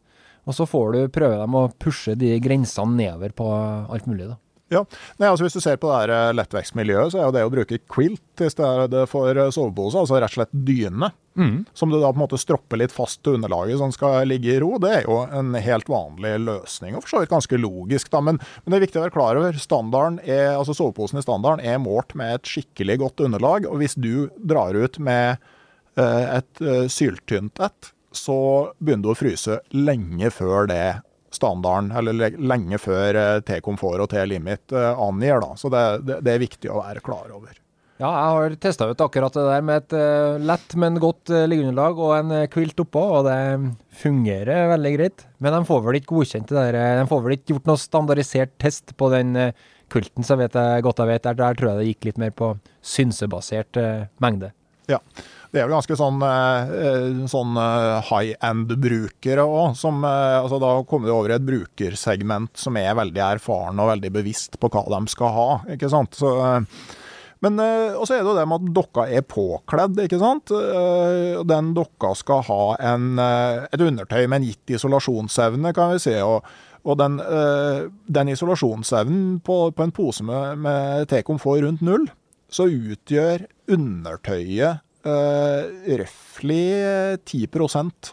Og så får du prøve dem å pushe de grensene nedover på alt mulig. da. Ja, Nei, altså Hvis du ser på det her eh, lettvekstmiljøet, så er jo det å bruke quilt i stedet for eh, sovepose, altså rett og slett dyne, mm. som du da på en måte stropper litt fast til underlaget som skal ligge i ro, det er jo en helt vanlig løsning, og for så vidt ganske logisk. da, men, men, det er viktig å være klar over standarden er, altså soveposen i standarden er målt med et skikkelig godt underlag, og hvis du drar ut med uh, et syltynt et, så begynner du å fryse lenge før det standarden, eller lenge før eh, T-komfort og T-limit eh, angir. Da. Så det, det, det, er viktig å være klar over. Ja, jeg har testa ut akkurat det der med et uh, lett, men godt liggeunderlag og en kvilt oppå, og det fungerer veldig greit. Men de får vel ikke godkjent det der De får vel ikke gjort noe standardisert test på den kulten, så vet jeg godt jeg vet. Der, der tror jeg det gikk litt mer på synsebasert mengde. Ja. Det er vel ganske sånn, sånn high end-brukere òg, altså Da kommer du over i et brukersegment som er veldig erfaren og veldig bevisst på hva de skal ha. ikke sant? Så men Og så er det jo det med at dokka er påkledd, ikke sant. Den dokka skal ha en, et undertøy med en gitt isolasjonsevne, kan vi si. Og, og den, den, isolasjonsevnen på, på, en pose med, med T-komfort rundt null, så utgjør undertøyet uh, røftlig 10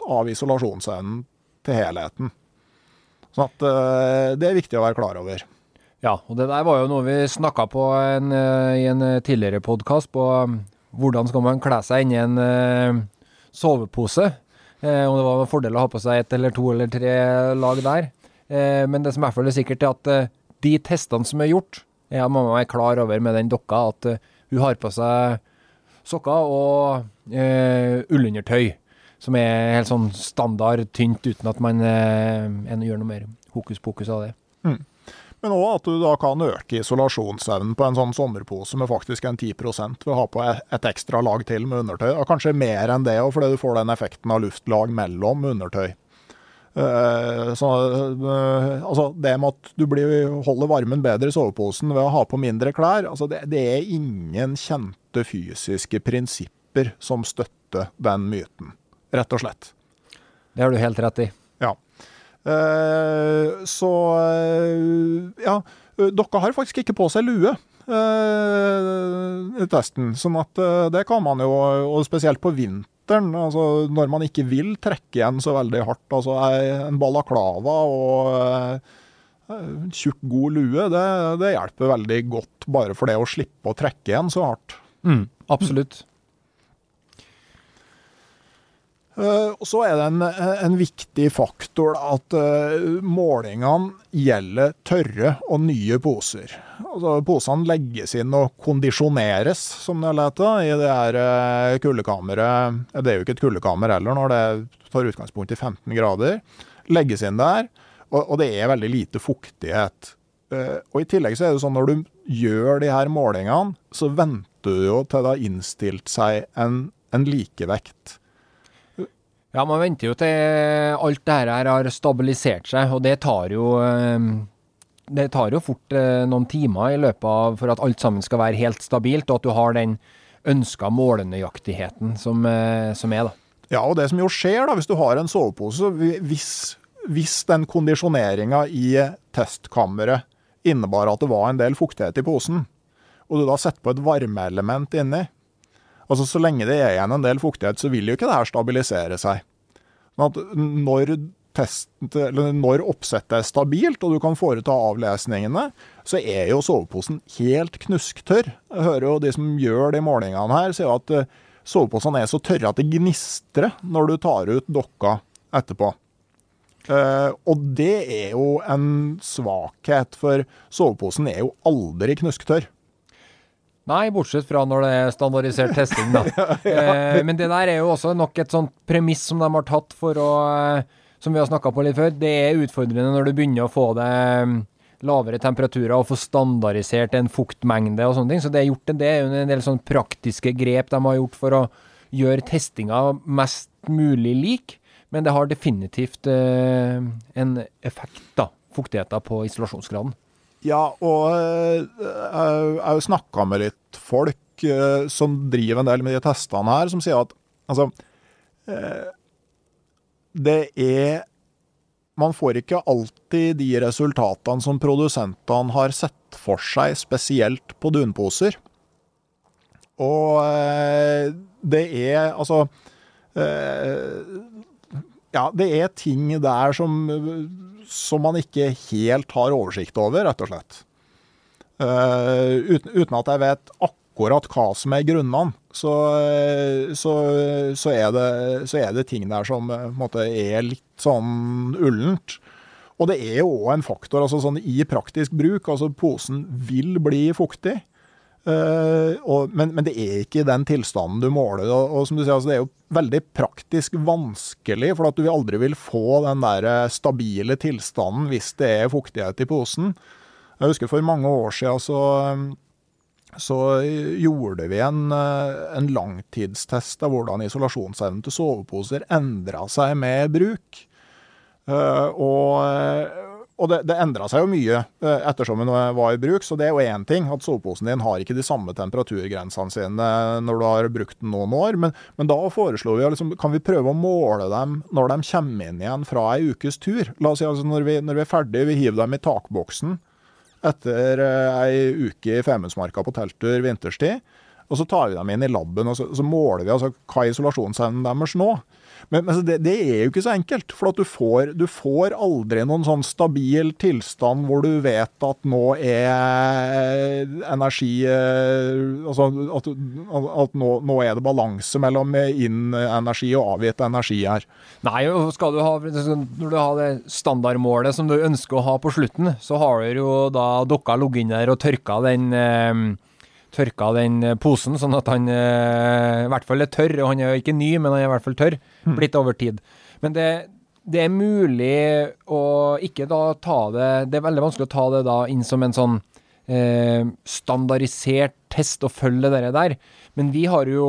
av isolasjonsevnen til helheten. Sånn at det er viktig å være klar over. Ja, og det der var jo noe vi snakka på en, eh, i en eh, tidligere podkast, på um, hvordan skal man kle seg inni en uh, sovepose. Eh, om det var en fordel å ha på seg ett eller to eller tre lag der. Eh, men det som er sikkert, er at uh, de testene som er gjort, ja, at mamma er klar over med den dokka, at uh, hun har på seg sokker og ullundertøy. Som er helt sånn standard tynt, uten at man gjør noe mer hokus pokus av det. Mm. Men òg at du da kan øke isolasjonsevnen på en sånn sommerpose med faktisk en 10% ved å ha på et ekstra lag til med undertøy. Og kanskje mer enn det òg, fordi du får den effekten av luftlag mellom undertøy. Uh, så, uh, altså det med at du blir, holder varmen bedre i soveposen ved å ha på mindre klær, altså det, det er ingen kjente fysiske prinsipper som støtter den myten, rett og slett. Det har du helt rett i. Eh, så eh, ja, dere har faktisk ikke på seg lue i testen. Sånn at det kan man jo, og spesielt på vinteren, altså når man ikke vil trekke igjen så veldig hardt. Altså en balaklava og tjukk, god lue, det, det, hjelper veldig godt bare for det å slippe å trekke igjen så hardt. Mm, absolutt. Uh, Så er det en, en viktig faktor at uh, målingene gjelder tørre og nye poser. Altså Posene legges inn og kondisjoneres, som det heter, i det her uh, kuldekammeret. Det er jo ikke et kuldekammer heller, når det tar utgangspunkt i 15 grader. Legges inn der, og, og det er veldig lite fuktighet. og I tillegg så er det sånn når du gjør de her målingene, så venter du jo til det har innstilt seg en, en likevekt. Ja, man venter jo til alt det her har stabilisert seg, og det tar jo ehm, det tar jo fort eh, noen timer i løpet av for at alt sammen skal være helt stabilt, og at du har den ønska målenøyaktigheten som, eh, som er, da. Ja, og det som jo skjer da, hvis du har en sovepose, hvis, hvis den kondisjoneringa i testkammeret innebar at det var en del fuktighet i posen, og du da setter på et varmeelement inni, Altså Så lenge det er igjen en del fuktighet, så vil jo ikke det her stabilisere seg. Sånn når, test, når oppsettet er stabilt, og du kan foreta avlesningene, så er jo soveposen helt knusktørr. Jeg hører jo de som gjør de målingene her, sier at eh, soveposene er så tørre at det gnistrer når du tar ut dokka etterpå. Uh, og det er jo en svakhet, for soveposen er jo aldri knusktørr. Nei, bortsett fra når det er standardisert testing, da. *laughs* ja, ja. Eh, men det der er jo også nok et sånt premiss som de har tatt for å eh, Som vi har snakka på litt før. Det er utfordrende når du begynner å få det mm, lavere temperaturer og få standardisert en fuktmengde og sånne ting. Så det er, gjort, det del, en del sånne praktiske grep de har gjort for å gjøre testinga mest mulig lik. Men det har definitivt eh, en effekt, da. Fuktigheten på isolasjonsgraden. Ja, og eh, jeg har jo snakka med litt folk eh, som driver en del med de testene her, som sier at altså eh, Det er Man får ikke alltid de resultatene som produsentene har sett for seg, spesielt på dunposer. Og det er altså Ja, det er ting der som som man ikke helt har oversikt over, rett og slett. Uh, uten, uten, at jeg vet akkurat hva som er grunnene, så, så, så, er, det, så er, det, ting der som måte, er litt sånn ullent. Og det er jo òg en faktor altså sånn i praktisk bruk. altså Posen vil bli fuktig. Eh, og, men, men, det er ikke den tilstanden du måler. Og, og som du sier, altså, Det er jo veldig praktisk vanskelig, for at du aldri vil få den der eh, stabile tilstanden hvis det er fuktighet i posen. Jeg husker for mange år siden så, så gjorde vi en, eh, en, langtidstest av hvordan isolasjonsevnen til soveposer endra seg med bruk. Og og det, det endra seg jo mye eh, ettersom den var i bruk, så det er jo én ting. At soveposen din har ikke de samme temperaturgrensene sine når du har brukt den noen år. Men, men da foreslo vi liksom, kan vi prøve å måle dem når de kommer inn igjen fra ei ukes tur. La oss si altså når vi, når vi er ferdige, vi hiver dem i takboksen etter eh, ei uke i Femundsmarka på telttur vinterstid. Og så tar vi dem inn i laben og så, så måler vi altså hva er isolasjonsevnen deres nå. Men, men det, det, er jo ikke så enkelt. For du får, du, får, aldri noen sånn stabil tilstand hvor du vet at nå er energi eh, Altså at, at nå, nå, er det balanse mellom inn-energi og avgitt energi her. Nei, skal du ha, når du har det standardmålet som du ønsker å ha på slutten, så har du jo da dere ligget inn der og tørka den eh, tørka den eh, posen, sånn at han eh, i hvert fall er tørr. Og han er jo ikke ny, men han er i hvert fall tørr. Mm. Blitt over tid. Men det, det, er mulig å ikke da ta det Det er veldig vanskelig å ta det da inn som en sånn eh, standardisert test og følge det der. Men vi har jo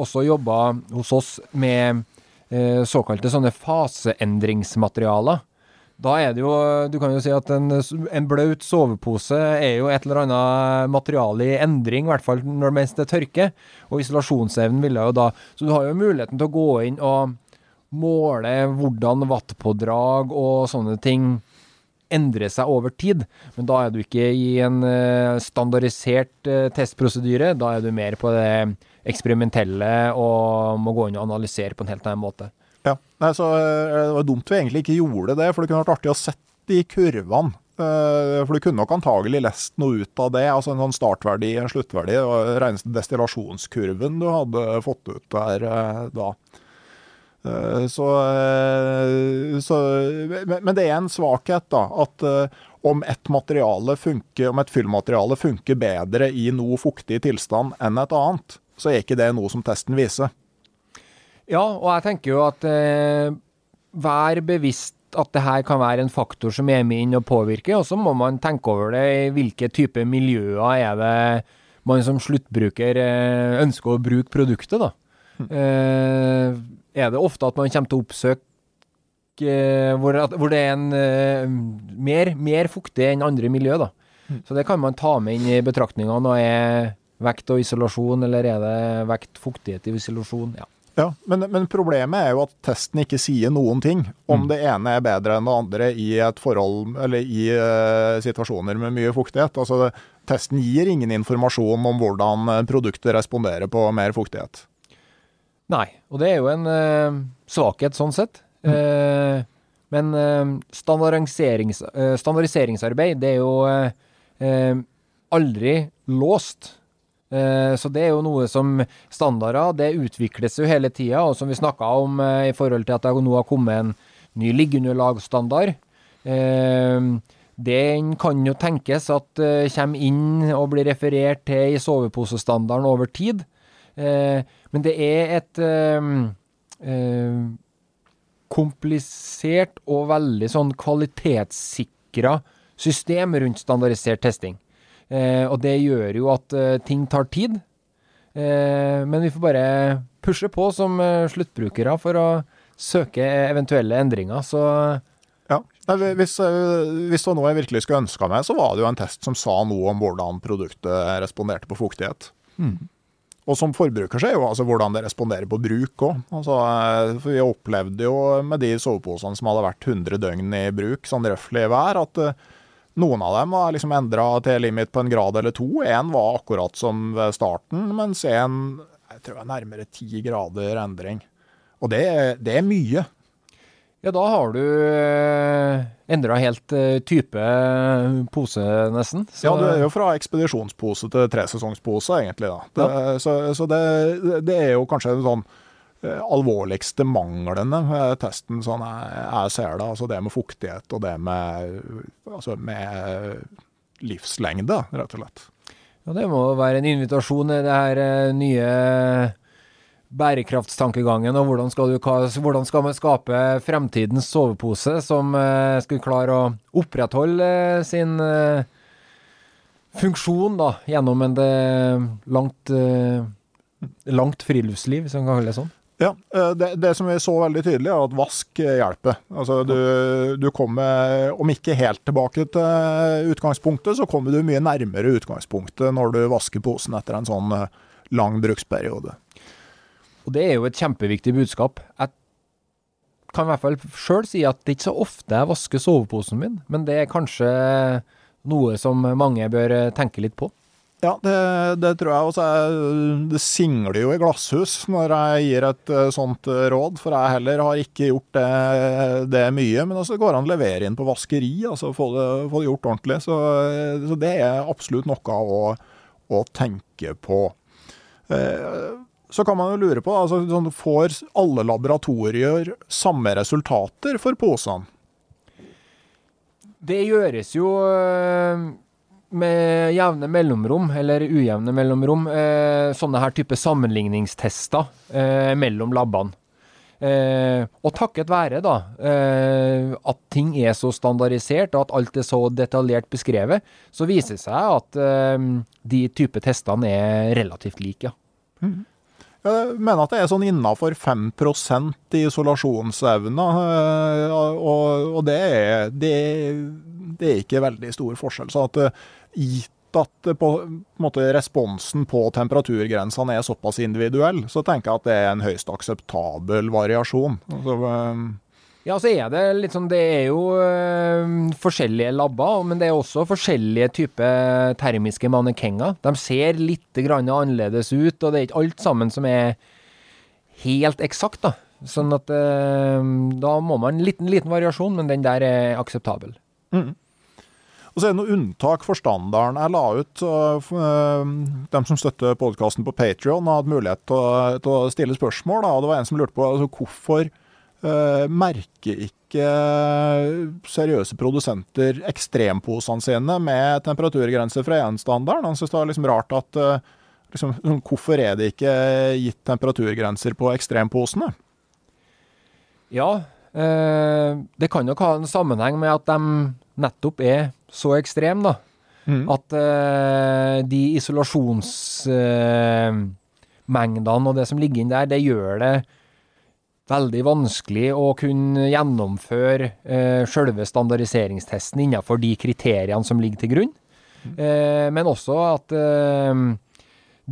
også jobba hos oss med eh, såkalte sånne faseendringsmaterialer. Da er det jo Du kan jo si at en, en blaut sovepose er jo et eller annet materiale i endring, i hvert fall når mens det tørker. Og isolasjonsevnen ville jo da Så du har jo muligheten til å gå inn og måle hvordan wattpådrag og sånne ting endrer seg over tid. Men da er du ikke i en eh, standardisert eh, testprosedyre. Da er du mer på det eksperimentelle og må gå inn og analysere på en helt annen måte. Ja, Nei, så eh, Det var dumt vi egentlig ikke gjorde det, for det kunne vært artig å sette de kurvene. Eh, for du kunne nok antagelig lest noe ut av det. altså En sånn startverdi, en sluttverdi. og Reneste destillasjonskurven du hadde fått ut der eh, da. Så, så, Men det er en svakhet, da. At om et materiale funker, om et fyllmateriale funker bedre i noe fuktig tilstand enn et annet, så er ikke det noe som testen viser. Ja, og jeg tenker jo at eh, vær bevisst at det her kan være en faktor som er med inn og påvirker, og så må man tenke over det. I hvilke type miljøer er det man som sluttbruker eh, ønsker å bruke produktet, da. Mm. Eh, er det ofte at man kommer til å oppsøke eh, hvor, at, hvor, det er en eh, mer, mer, fuktig enn andre miljø, da. Mm. Så det kan man ta med inn i betraktningene. Er vekt og isolasjon, eller er det vekt, fuktighet i isolasjon? Ja. Ja, men, men, problemet er jo at testen ikke sier noen ting om mm. det ene er bedre enn det andre i et forhold, eller i uh, situasjoner med mye fuktighet. Altså, det, testen gir ingen informasjon om hvordan eh, produktet responderer på mer fuktighet. Nei, og det er jo en uh, svakhet sånn sett. Mm. Uh, men standardiserings, standardiseringsarbeid, det er jo aldri låst. Eh, så det er jo noe som standarder, det utvikles jo hele tida, og som vi snakka om eh, i forhold til at det nå har kommet en ny liggeunderlagsstandard. Eh, den kan jo tenkes at kommer inn og blir referert til i soveposestandarden over tid. Men det er et komplisert og veldig sånn kvalitetssikra system rundt standardisert testing. Eh, og det gjør jo at eh, ting tar tid. Eh, men vi får bare pushe på som eh, sluttbrukere for å søke eventuelle endringer. Så ja. Hvis, eh, hvis, det var noe jeg virkelig skulle ønska meg, så var det jo en test som sa noe om hvordan produktet responderte på fuktighet. Mm. Og som forbruker så er jo altså hvordan det responderer på bruk òg. Altså, eh, for vi opplevde jo med de soveposene som hadde vært 100 døgn i bruk, sånn røftlig hver, at noen av dem var liksom endra til limit på en grad eller to. Én var akkurat som ved starten, mens en jeg tror jeg nærmere ti grader endring. Og det, det, er mye. Ja, da har du eh, endra helt eh, type pose, nesten. Så. Ja, du er jo fra ekspedisjonspose til tresesongspose, egentlig. da. Det, ja. Så, så det, det, er jo kanskje en sånn Eh, alvorligste manglene ved testen, sånn jeg, ser det. Altså det med fuktighet og det med, altså med livslengde, rett og slett. Ja, det må være en invitasjon i det her eh, nye bærekraftstankegangen, og hvordan skal, du, hvordan skal man skape fremtidens sovepose som eh, skal klare å opprettholde eh, sin eh, funksjon da, gjennom en eh, langt, eh, langt friluftsliv, hvis man kan kalle det sånn. Ja, eh, det, det som vi så veldig tydelig, er at vask eh, hjelper. Altså, du, du kommer, om ikke helt tilbake til utgangspunktet, så kommer du mye nærmere utgangspunktet når du vasker posen etter en sånn eh, lang bruksperiode. Og det er jo et kjempeviktig budskap. Jeg kan i hvert fall sjøl si at det ikke så ofte jeg vasker soveposen min, men det er kanskje noe som mange bør tenke litt på. Ja, det, det tror jeg er- Det singler jo i glasshus når jeg gir et eh, sånt eh, råd, for jeg heller har ikke gjort det, det mye. Men altså, det går an å levere inn på vaskeri, altså få det, få det gjort ordentlig. Så, eh, så det er absolutt noe å, å tenke på. Så kan man jo lure på, altså, sånn, får alle laboratorier samme resultater for posene? Det gjøres jo med jevne mellomrom, eller ujevne mellomrom, eh, sånne her type sammenligningstester eh, mellom labbene. Eh, og takket være da, eh, at ting er så standardisert, og at alt er så detaljert beskrevet, så viser det seg at eh, de type testene er relativt like, ja. Jeg mener at det er sånn innafor 5 i isolasjonsevne, eh, og, det, er, det, det er ikke veldig stor forskjell. Så at eh, gitt at på, måte, responsen på temperaturgrensene er såpass individuell, så tenker jeg at det er en høyst akseptabel variasjon. Altså, eh, Ja, så er det litt sånn Det er jo øh, forskjellige labber, men det er også forskjellige typer termiske mannekenger. De ser litt annerledes ut, og det er ikke alt sammen som er helt eksakt, da. Sånn at øh, da må man en liten, liten variasjon, men den der er akseptabel. Og så er det noe unntak for standarden. Jeg la ut uh, dem som støtter podkasten på Patrion, hadde mulighet til å, til å stille spørsmål. Da, og det var en som lurte på altså, hvorfor merker ikke seriøse produsenter ekstremposene sine med temperaturgrenser fra EN-standarden? Han synes det er liksom rart at uh, liksom, sånn, Hvorfor er det ikke gitt temperaturgrenser på ekstremposene? Ja, øh, det kan nok ha en sammenheng med at de nettopp er så ekstreme, da. Mm. At de isolasjonsmengdene og det som ligger inn der, det gjør det veldig vanskelig å kunne gjennomføre eh, selve standardiseringstesten innenfor de kriteriene som ligger til grunn. Eh, men også at eh,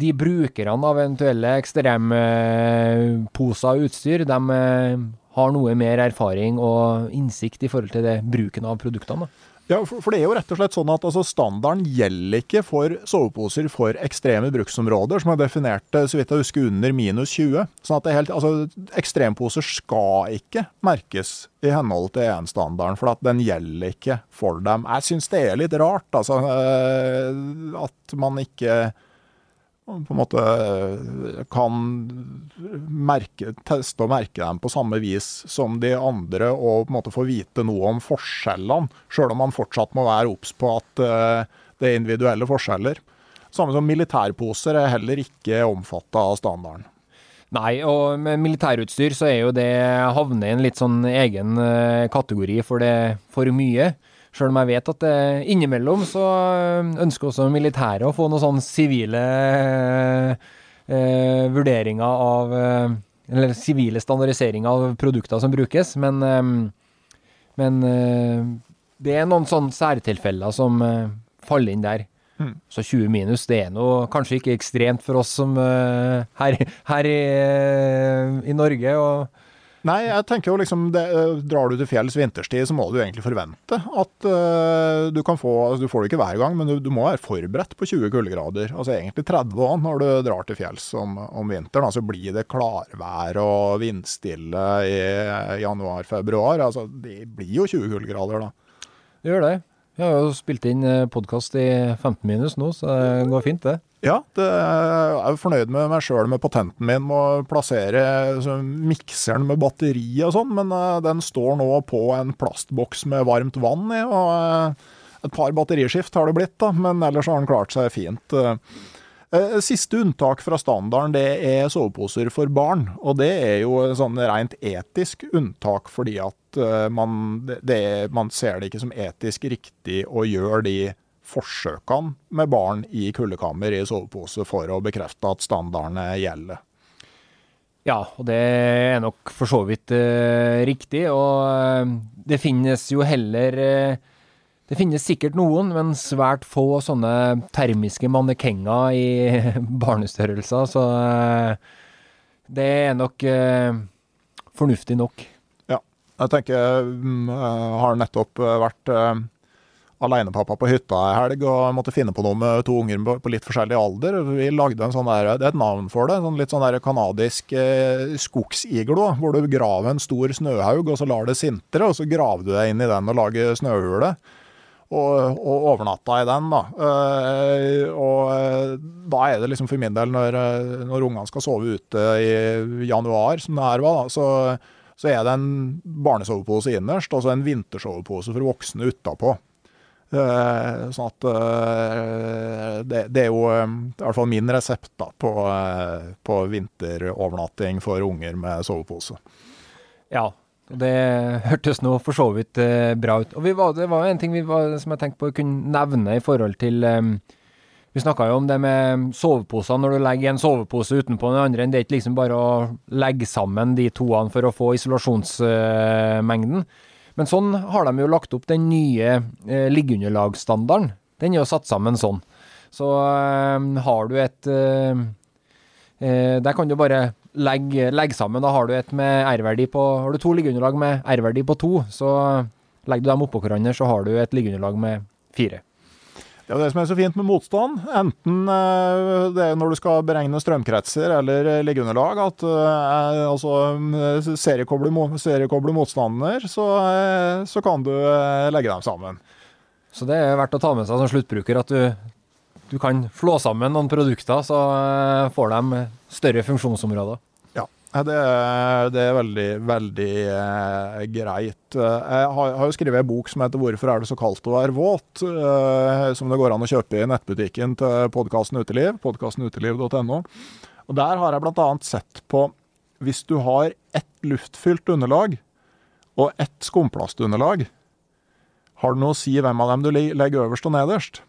de brukerne av eventuelle ekstremposer og utstyr, de eh, har noe mer erfaring og innsikt i forhold til det bruken av produktene. Da. Ja, for, det er jo rett og slett sånn at altså, standarden gjelder ikke for soveposer for ekstreme bruksområder, som er definert eh, så vidt jeg husker under minus 20. Sånn at helt, altså, ekstremposer skal ikke merkes i henhold til EN-standarden, for at den gjelder ikke for dem. Jeg syns det er litt rart, altså, eh, at man ikke på en måte eh, kan merke, teste og merke dem på samme vis som de andre, og på en måte få vite noe om forskjellene, sjøl om man fortsatt må være obs på at eh, det er individuelle forskjeller. Samme som militærposer er heller ikke omfatta av standarden. Nei, og med militærutstyr så er jo det havner i en litt sånn egen eh, kategori for det for mye. Sjøl om jeg vet at eh, innimellom så eh, ønsker også militæret å få noen sånne sivile eh, vurderinger av eh, Eller sivile standardiseringer av produkter som brukes, men, eh, men eh, det er noen sånne særtilfeller som eh, faller inn der. Mm. Så 20 minus, det er noe kanskje ikke ekstremt for oss som eh, her, her i, eh, i Norge. og Nei, jeg tenker jo liksom det, Drar du til fjells vinterstid, så må du egentlig forvente at uh, du kan få altså Du får det ikke hver gang, men du, du må være forberedt på 20 kuldegrader. Altså egentlig 30 òg når du drar til fjells om, om vinteren. Altså blir det klarvær og vindstille i januar-februar. Altså det blir jo 20 kuldegrader da. Det gjør det. Vi har jo spilt inn podkast i 15 minus nå, så det går fint, det. Ja, det, jeg er fornøyd med meg sjøl med patenten min med å plassere så, mikseren med batteri og sånn, men eh, den står nå på en plastboks med varmt vann i. og eh, Et par batteriskift har det blitt, da, men ellers har den klart seg fint. Eh, siste unntak fra standarden det er soveposer for barn. Og det er jo sånn rent etisk unntak, fordi at eh, man, det, man ser det ikke som etisk riktig å gjøre de forsøkene med barn i kuldekammer i sovepose for å bekrefte at standardene gjelder. Ja, og det er nok for så vidt uh, riktig. Og uh, det finnes jo heller uh, det finnes sikkert noen, men svært få sånne termiske mannekenger i *laughs* barnestørrelser, så eh, det er nok eh, fornuftig nok. Ja. Jeg tenker Jeg mm, har nettopp eh, vært alenepappa på hytta ei helg og måtte finne på noe med to unger på litt forskjellig alder. Vi lagde en sånn der, Det er et navn for det. sånn Litt sånn der kanadisk skogsiglo, hvor du graver en stor snøhaug, og så lar det sintre, og så graver du deg inn i den og lager snøhule og, og overnatta i den. da. Uh, og uh, da er det liksom for min del, når, eh, når ungene skal sove ute i januar, som det her var, da, så, så er det en barnesovepose innerst, og så en vintersovepose for voksne utapå. Sånn at det, det, er jo i hvert fall min resept da, på, på vinterovernatting for unger med sovepose. Ja, det hørtes nå for så vidt eh, bra ut. Og var, det var en ting var, som jeg tenkte på å kunne nevne i forhold til um, Vi snakka jo om det med soveposer. Når du legger en sovepose utenpå den andre, det er ikke liksom bare å legge sammen de toene for å få isolasjonsmengden. Uh, Men sånn har de jo lagt opp den nye uh, liggeunderlagsstandarden. Den er jo satt sammen sånn. Så uh, har du et Der kan du bare legg, legg, sammen. Da har du et med R-verdi på Har du to liggeunderlag med R-verdi på to, så legger du dem oppå hverandre, så har du et liggeunderlag med fire. Det er det som er så fint med motstand. Enten eh, det når du skal beregne strømkretser eller eh, liggeunderlag, at eh, altså seriekobler, seriekobler motstander, så, så, kan du legge dem sammen. Så det er verdt å ta med seg som sluttbruker at du, du kan flå sammen noen produkter, så får de større funksjonsområder. Ja, det det er veldig, veldig eh, greit. Jeg har, har jo skrevet en bok som heter 'Hvorfor er det så kaldt å være våt?', eh, som det går an å kjøpe i nettbutikken til podkasten Uteliv, podkastenuteliv.no. Og Der har jeg bl.a. sett på hvis du har ett luftfylt underlag og ett skumplastunderlag, har det noe å si hvem av dem du legger øverst og nederst?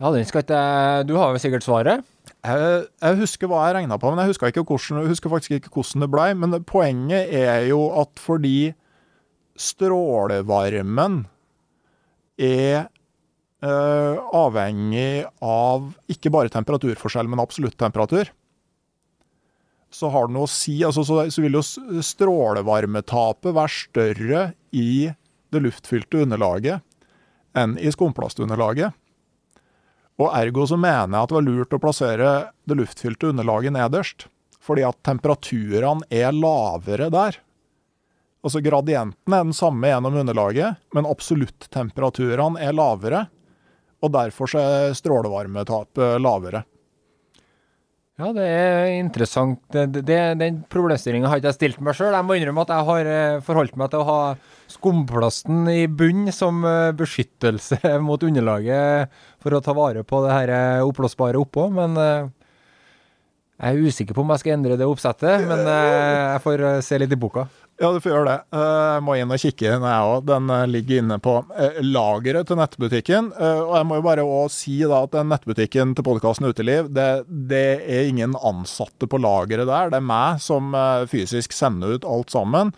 Ja, den skal ikke Du har jo sikkert svaret? Jeg, jeg husker hva jeg regna på, men jeg husker, ikke hvordan, jeg husker faktisk ikke hvordan det blei. Men poenget er jo at fordi strålevarmen er øh, avhengig av ikke bare temperaturforskjell, men absolutt temperatur, så har det noe å si. Altså, så, så vil jo strålevarmetapet være større i det luftfylte underlaget enn i skumplastunderlaget. Og ergo så mener jeg at det var lurt å plassere det luftfylte underlaget nederst. Fordi at temperaturene er lavere der. Altså gradienten er den samme gjennom underlaget, men absoluttemperaturene er lavere. Og derfor så er strålevarmetapet lavere. Ja, det er interessant. Det, det, den problemstillinga har ikke jeg stilt meg sjøl. Jeg må innrømme at jeg har eh, forholdt meg til å ha skumplasten i bunn som eh, beskyttelse *laughs* mot underlaget for å ta vare på det her eh, oppblåsbare oppå, men jeg er usikker på om jeg skal endre det oppsettet. Men jeg får se litt i boka. Ja, du får gjøre det. Eh, jeg må inn og kikke, den jeg òg. Den eh, ligger inne på eh, lageret til nettbutikken. Og jeg må jo bare òg si da at den nettbutikken til podkasten Uteliv, det, det, er ingen ansatte på lageret der. Det er meg som fysisk sender ut alt sammen.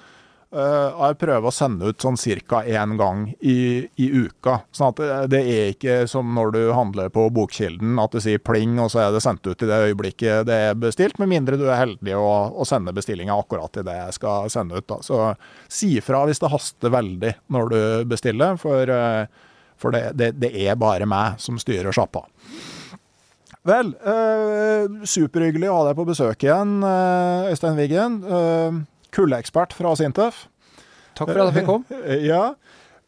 Uh, jeg prøver å sende ut sånn ca. én gang i, i, uka. Sånn at det, det, er ikke som når du handler på Bokkilden, at du sier pling, og så er det sendt ut i det øyeblikket det er bestilt, med mindre du er heldig å, og sende bestillinga akkurat i det jeg skal sende ut. Da. Så si fra hvis det haster veldig når du bestiller, for, uh, for det, det, det, er bare meg som styrer sjappa. Vel, eh, superhyggelig å ha deg på besøk igjen, Øystein Wiggen kuldeekspert fra Sintef. Takk for at jeg fikk komme. *laughs* Ja.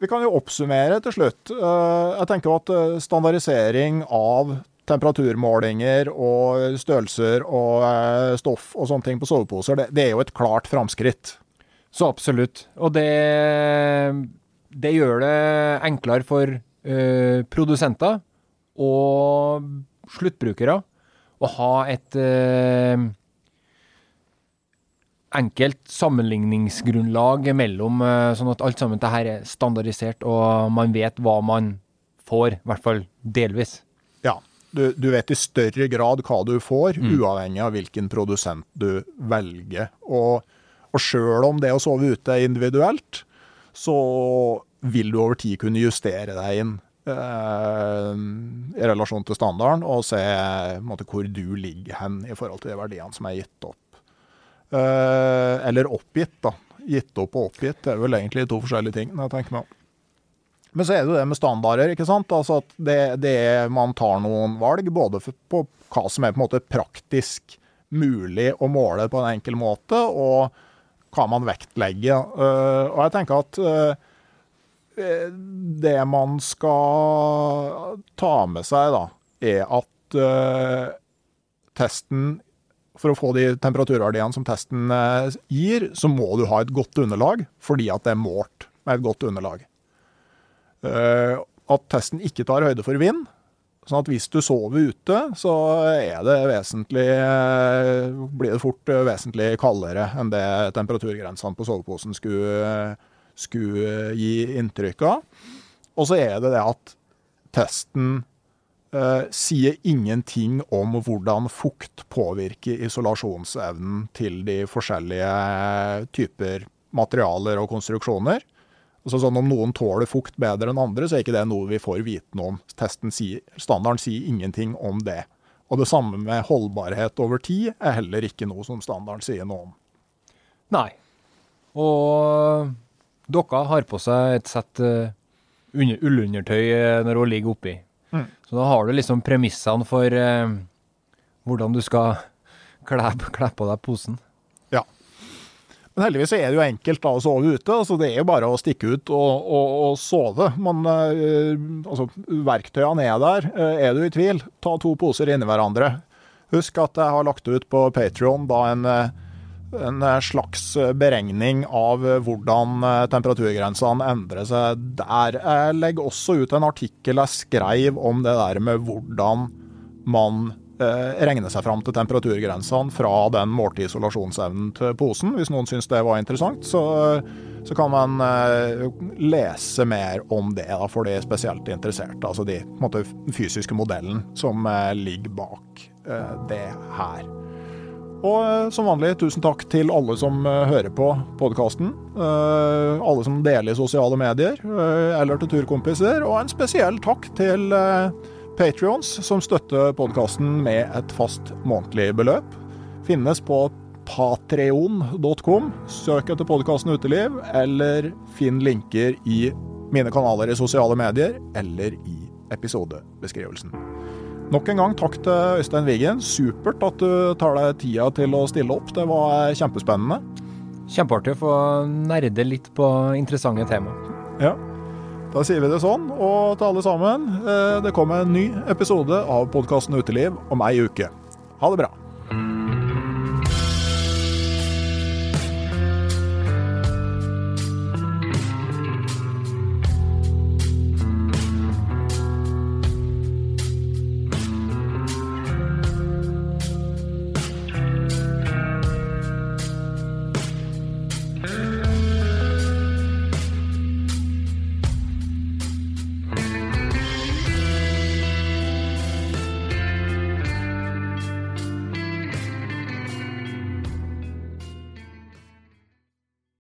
Vi kan jo oppsummere til slutt. Eh, jeg tenker at eh, standardisering av temperaturmålinger og størrelser og eh, stoff og sånne ting på soveposer, det, det er jo et klart framskritt. Så absolutt. Og det det gjør det enklere for uh, produsenter og sluttbrukere å ha et eh, enkelt sammenligningsgrunnlag mellom, eh, sånn at alt sammen det her er standardisert, og man vet hva man får, i hvert fall delvis. Ja. Du, du vet i større grad hva du får, uavhengig av hvilken produsent du velger. Og, og sjøl om det å sove ute er individuelt, så vil du over tid kunne justere deg inn eh, i relasjon til standarden, og se måte, hvor du ligger hen i forhold til de verdiene som er gitt opp. Eh, eller oppgitt, da. Gitt opp og oppgitt det er vel egentlig to forskjellige ting. jeg tenker meg. Men så er det jo det med standarder. ikke sant? Altså at det, det er, Man tar noen valg både på hva som er på en måte praktisk mulig å måle på en enkel måte, og hva man vektlegger. Uh, og jeg tenker at uh, det man skal ta med seg, da, er at testen For å få de temperaturverdiene som testen gir, så må du ha et godt underlag, fordi at det er målt med et godt underlag. Uh, at testen ikke tar høyde for vind. Sånn at hvis du sover ute, så det uh, blir det fort vesentlig kaldere enn det temperaturgrensene på soveposen skulle, skulle gi inntrykk av. Og så er det det at testen sier ingenting om hvordan fukt påvirker isolasjonsevnen til de forskjellige typer materialer og konstruksjoner. Altså sånn Om noen tåler fukt bedre enn andre, så er ikke det noe vi får vite noe om. Testen sier, standarden sier ingenting om det. Og det samme med holdbarhet over tid er heller ikke noe som standarden sier noe om. Nei. Og dere har på seg et sett uh, ullundertøy når hun ligger oppi. Mm. Så da har du liksom premissene for eh, hvordan du skal *laughs* kle, kle på deg posen. Ja. Men heldigvis er det jo enkelt da å sove ute. altså Det er jo bare å stikke ut og, og, og sove. Man, eh, altså, verktøyene er der. Uh, er du i tvil, ta to poser inni hverandre. Husk at jeg har lagt ut på Patrion en, en, slags beregning av hvordan temperaturgrensene endrer seg der. Jeg legger også ut en artikkel jeg skrev om det der med hvordan man regner regne seg fram til temperaturgrensene fra den målte isolasjonsevnen til posen. Hvis noen syns det var interessant, så, så kan man eh, lese mer om det da, for de spesielt interesserte. Altså de måte, fysiske modellen som eh, ligger bak det her. Og som vanlig, tusen takk til alle som hører på podkasten. Alle som deler i sosiale medier, eller til turkompiser. Og en spesiell takk til Patrions, som støtter podkasten med et fast månedlig beløp, finnes på patreon.com. Søk etter podkasten Uteliv, eller finn linker i mine kanaler i sosiale medier eller i episodebeskrivelsen. Nok en gang takk til Øystein Wiggen. Supert at du tar deg tida til å stille opp. Det var kjempespennende. Kjempeartig å få nerde litt på interessante tema. Ja. Da sier vi det sånn, og til alle sammen, eh, det kommer en ny episode av podkasten Uteliv om ei uke. Ha det bra.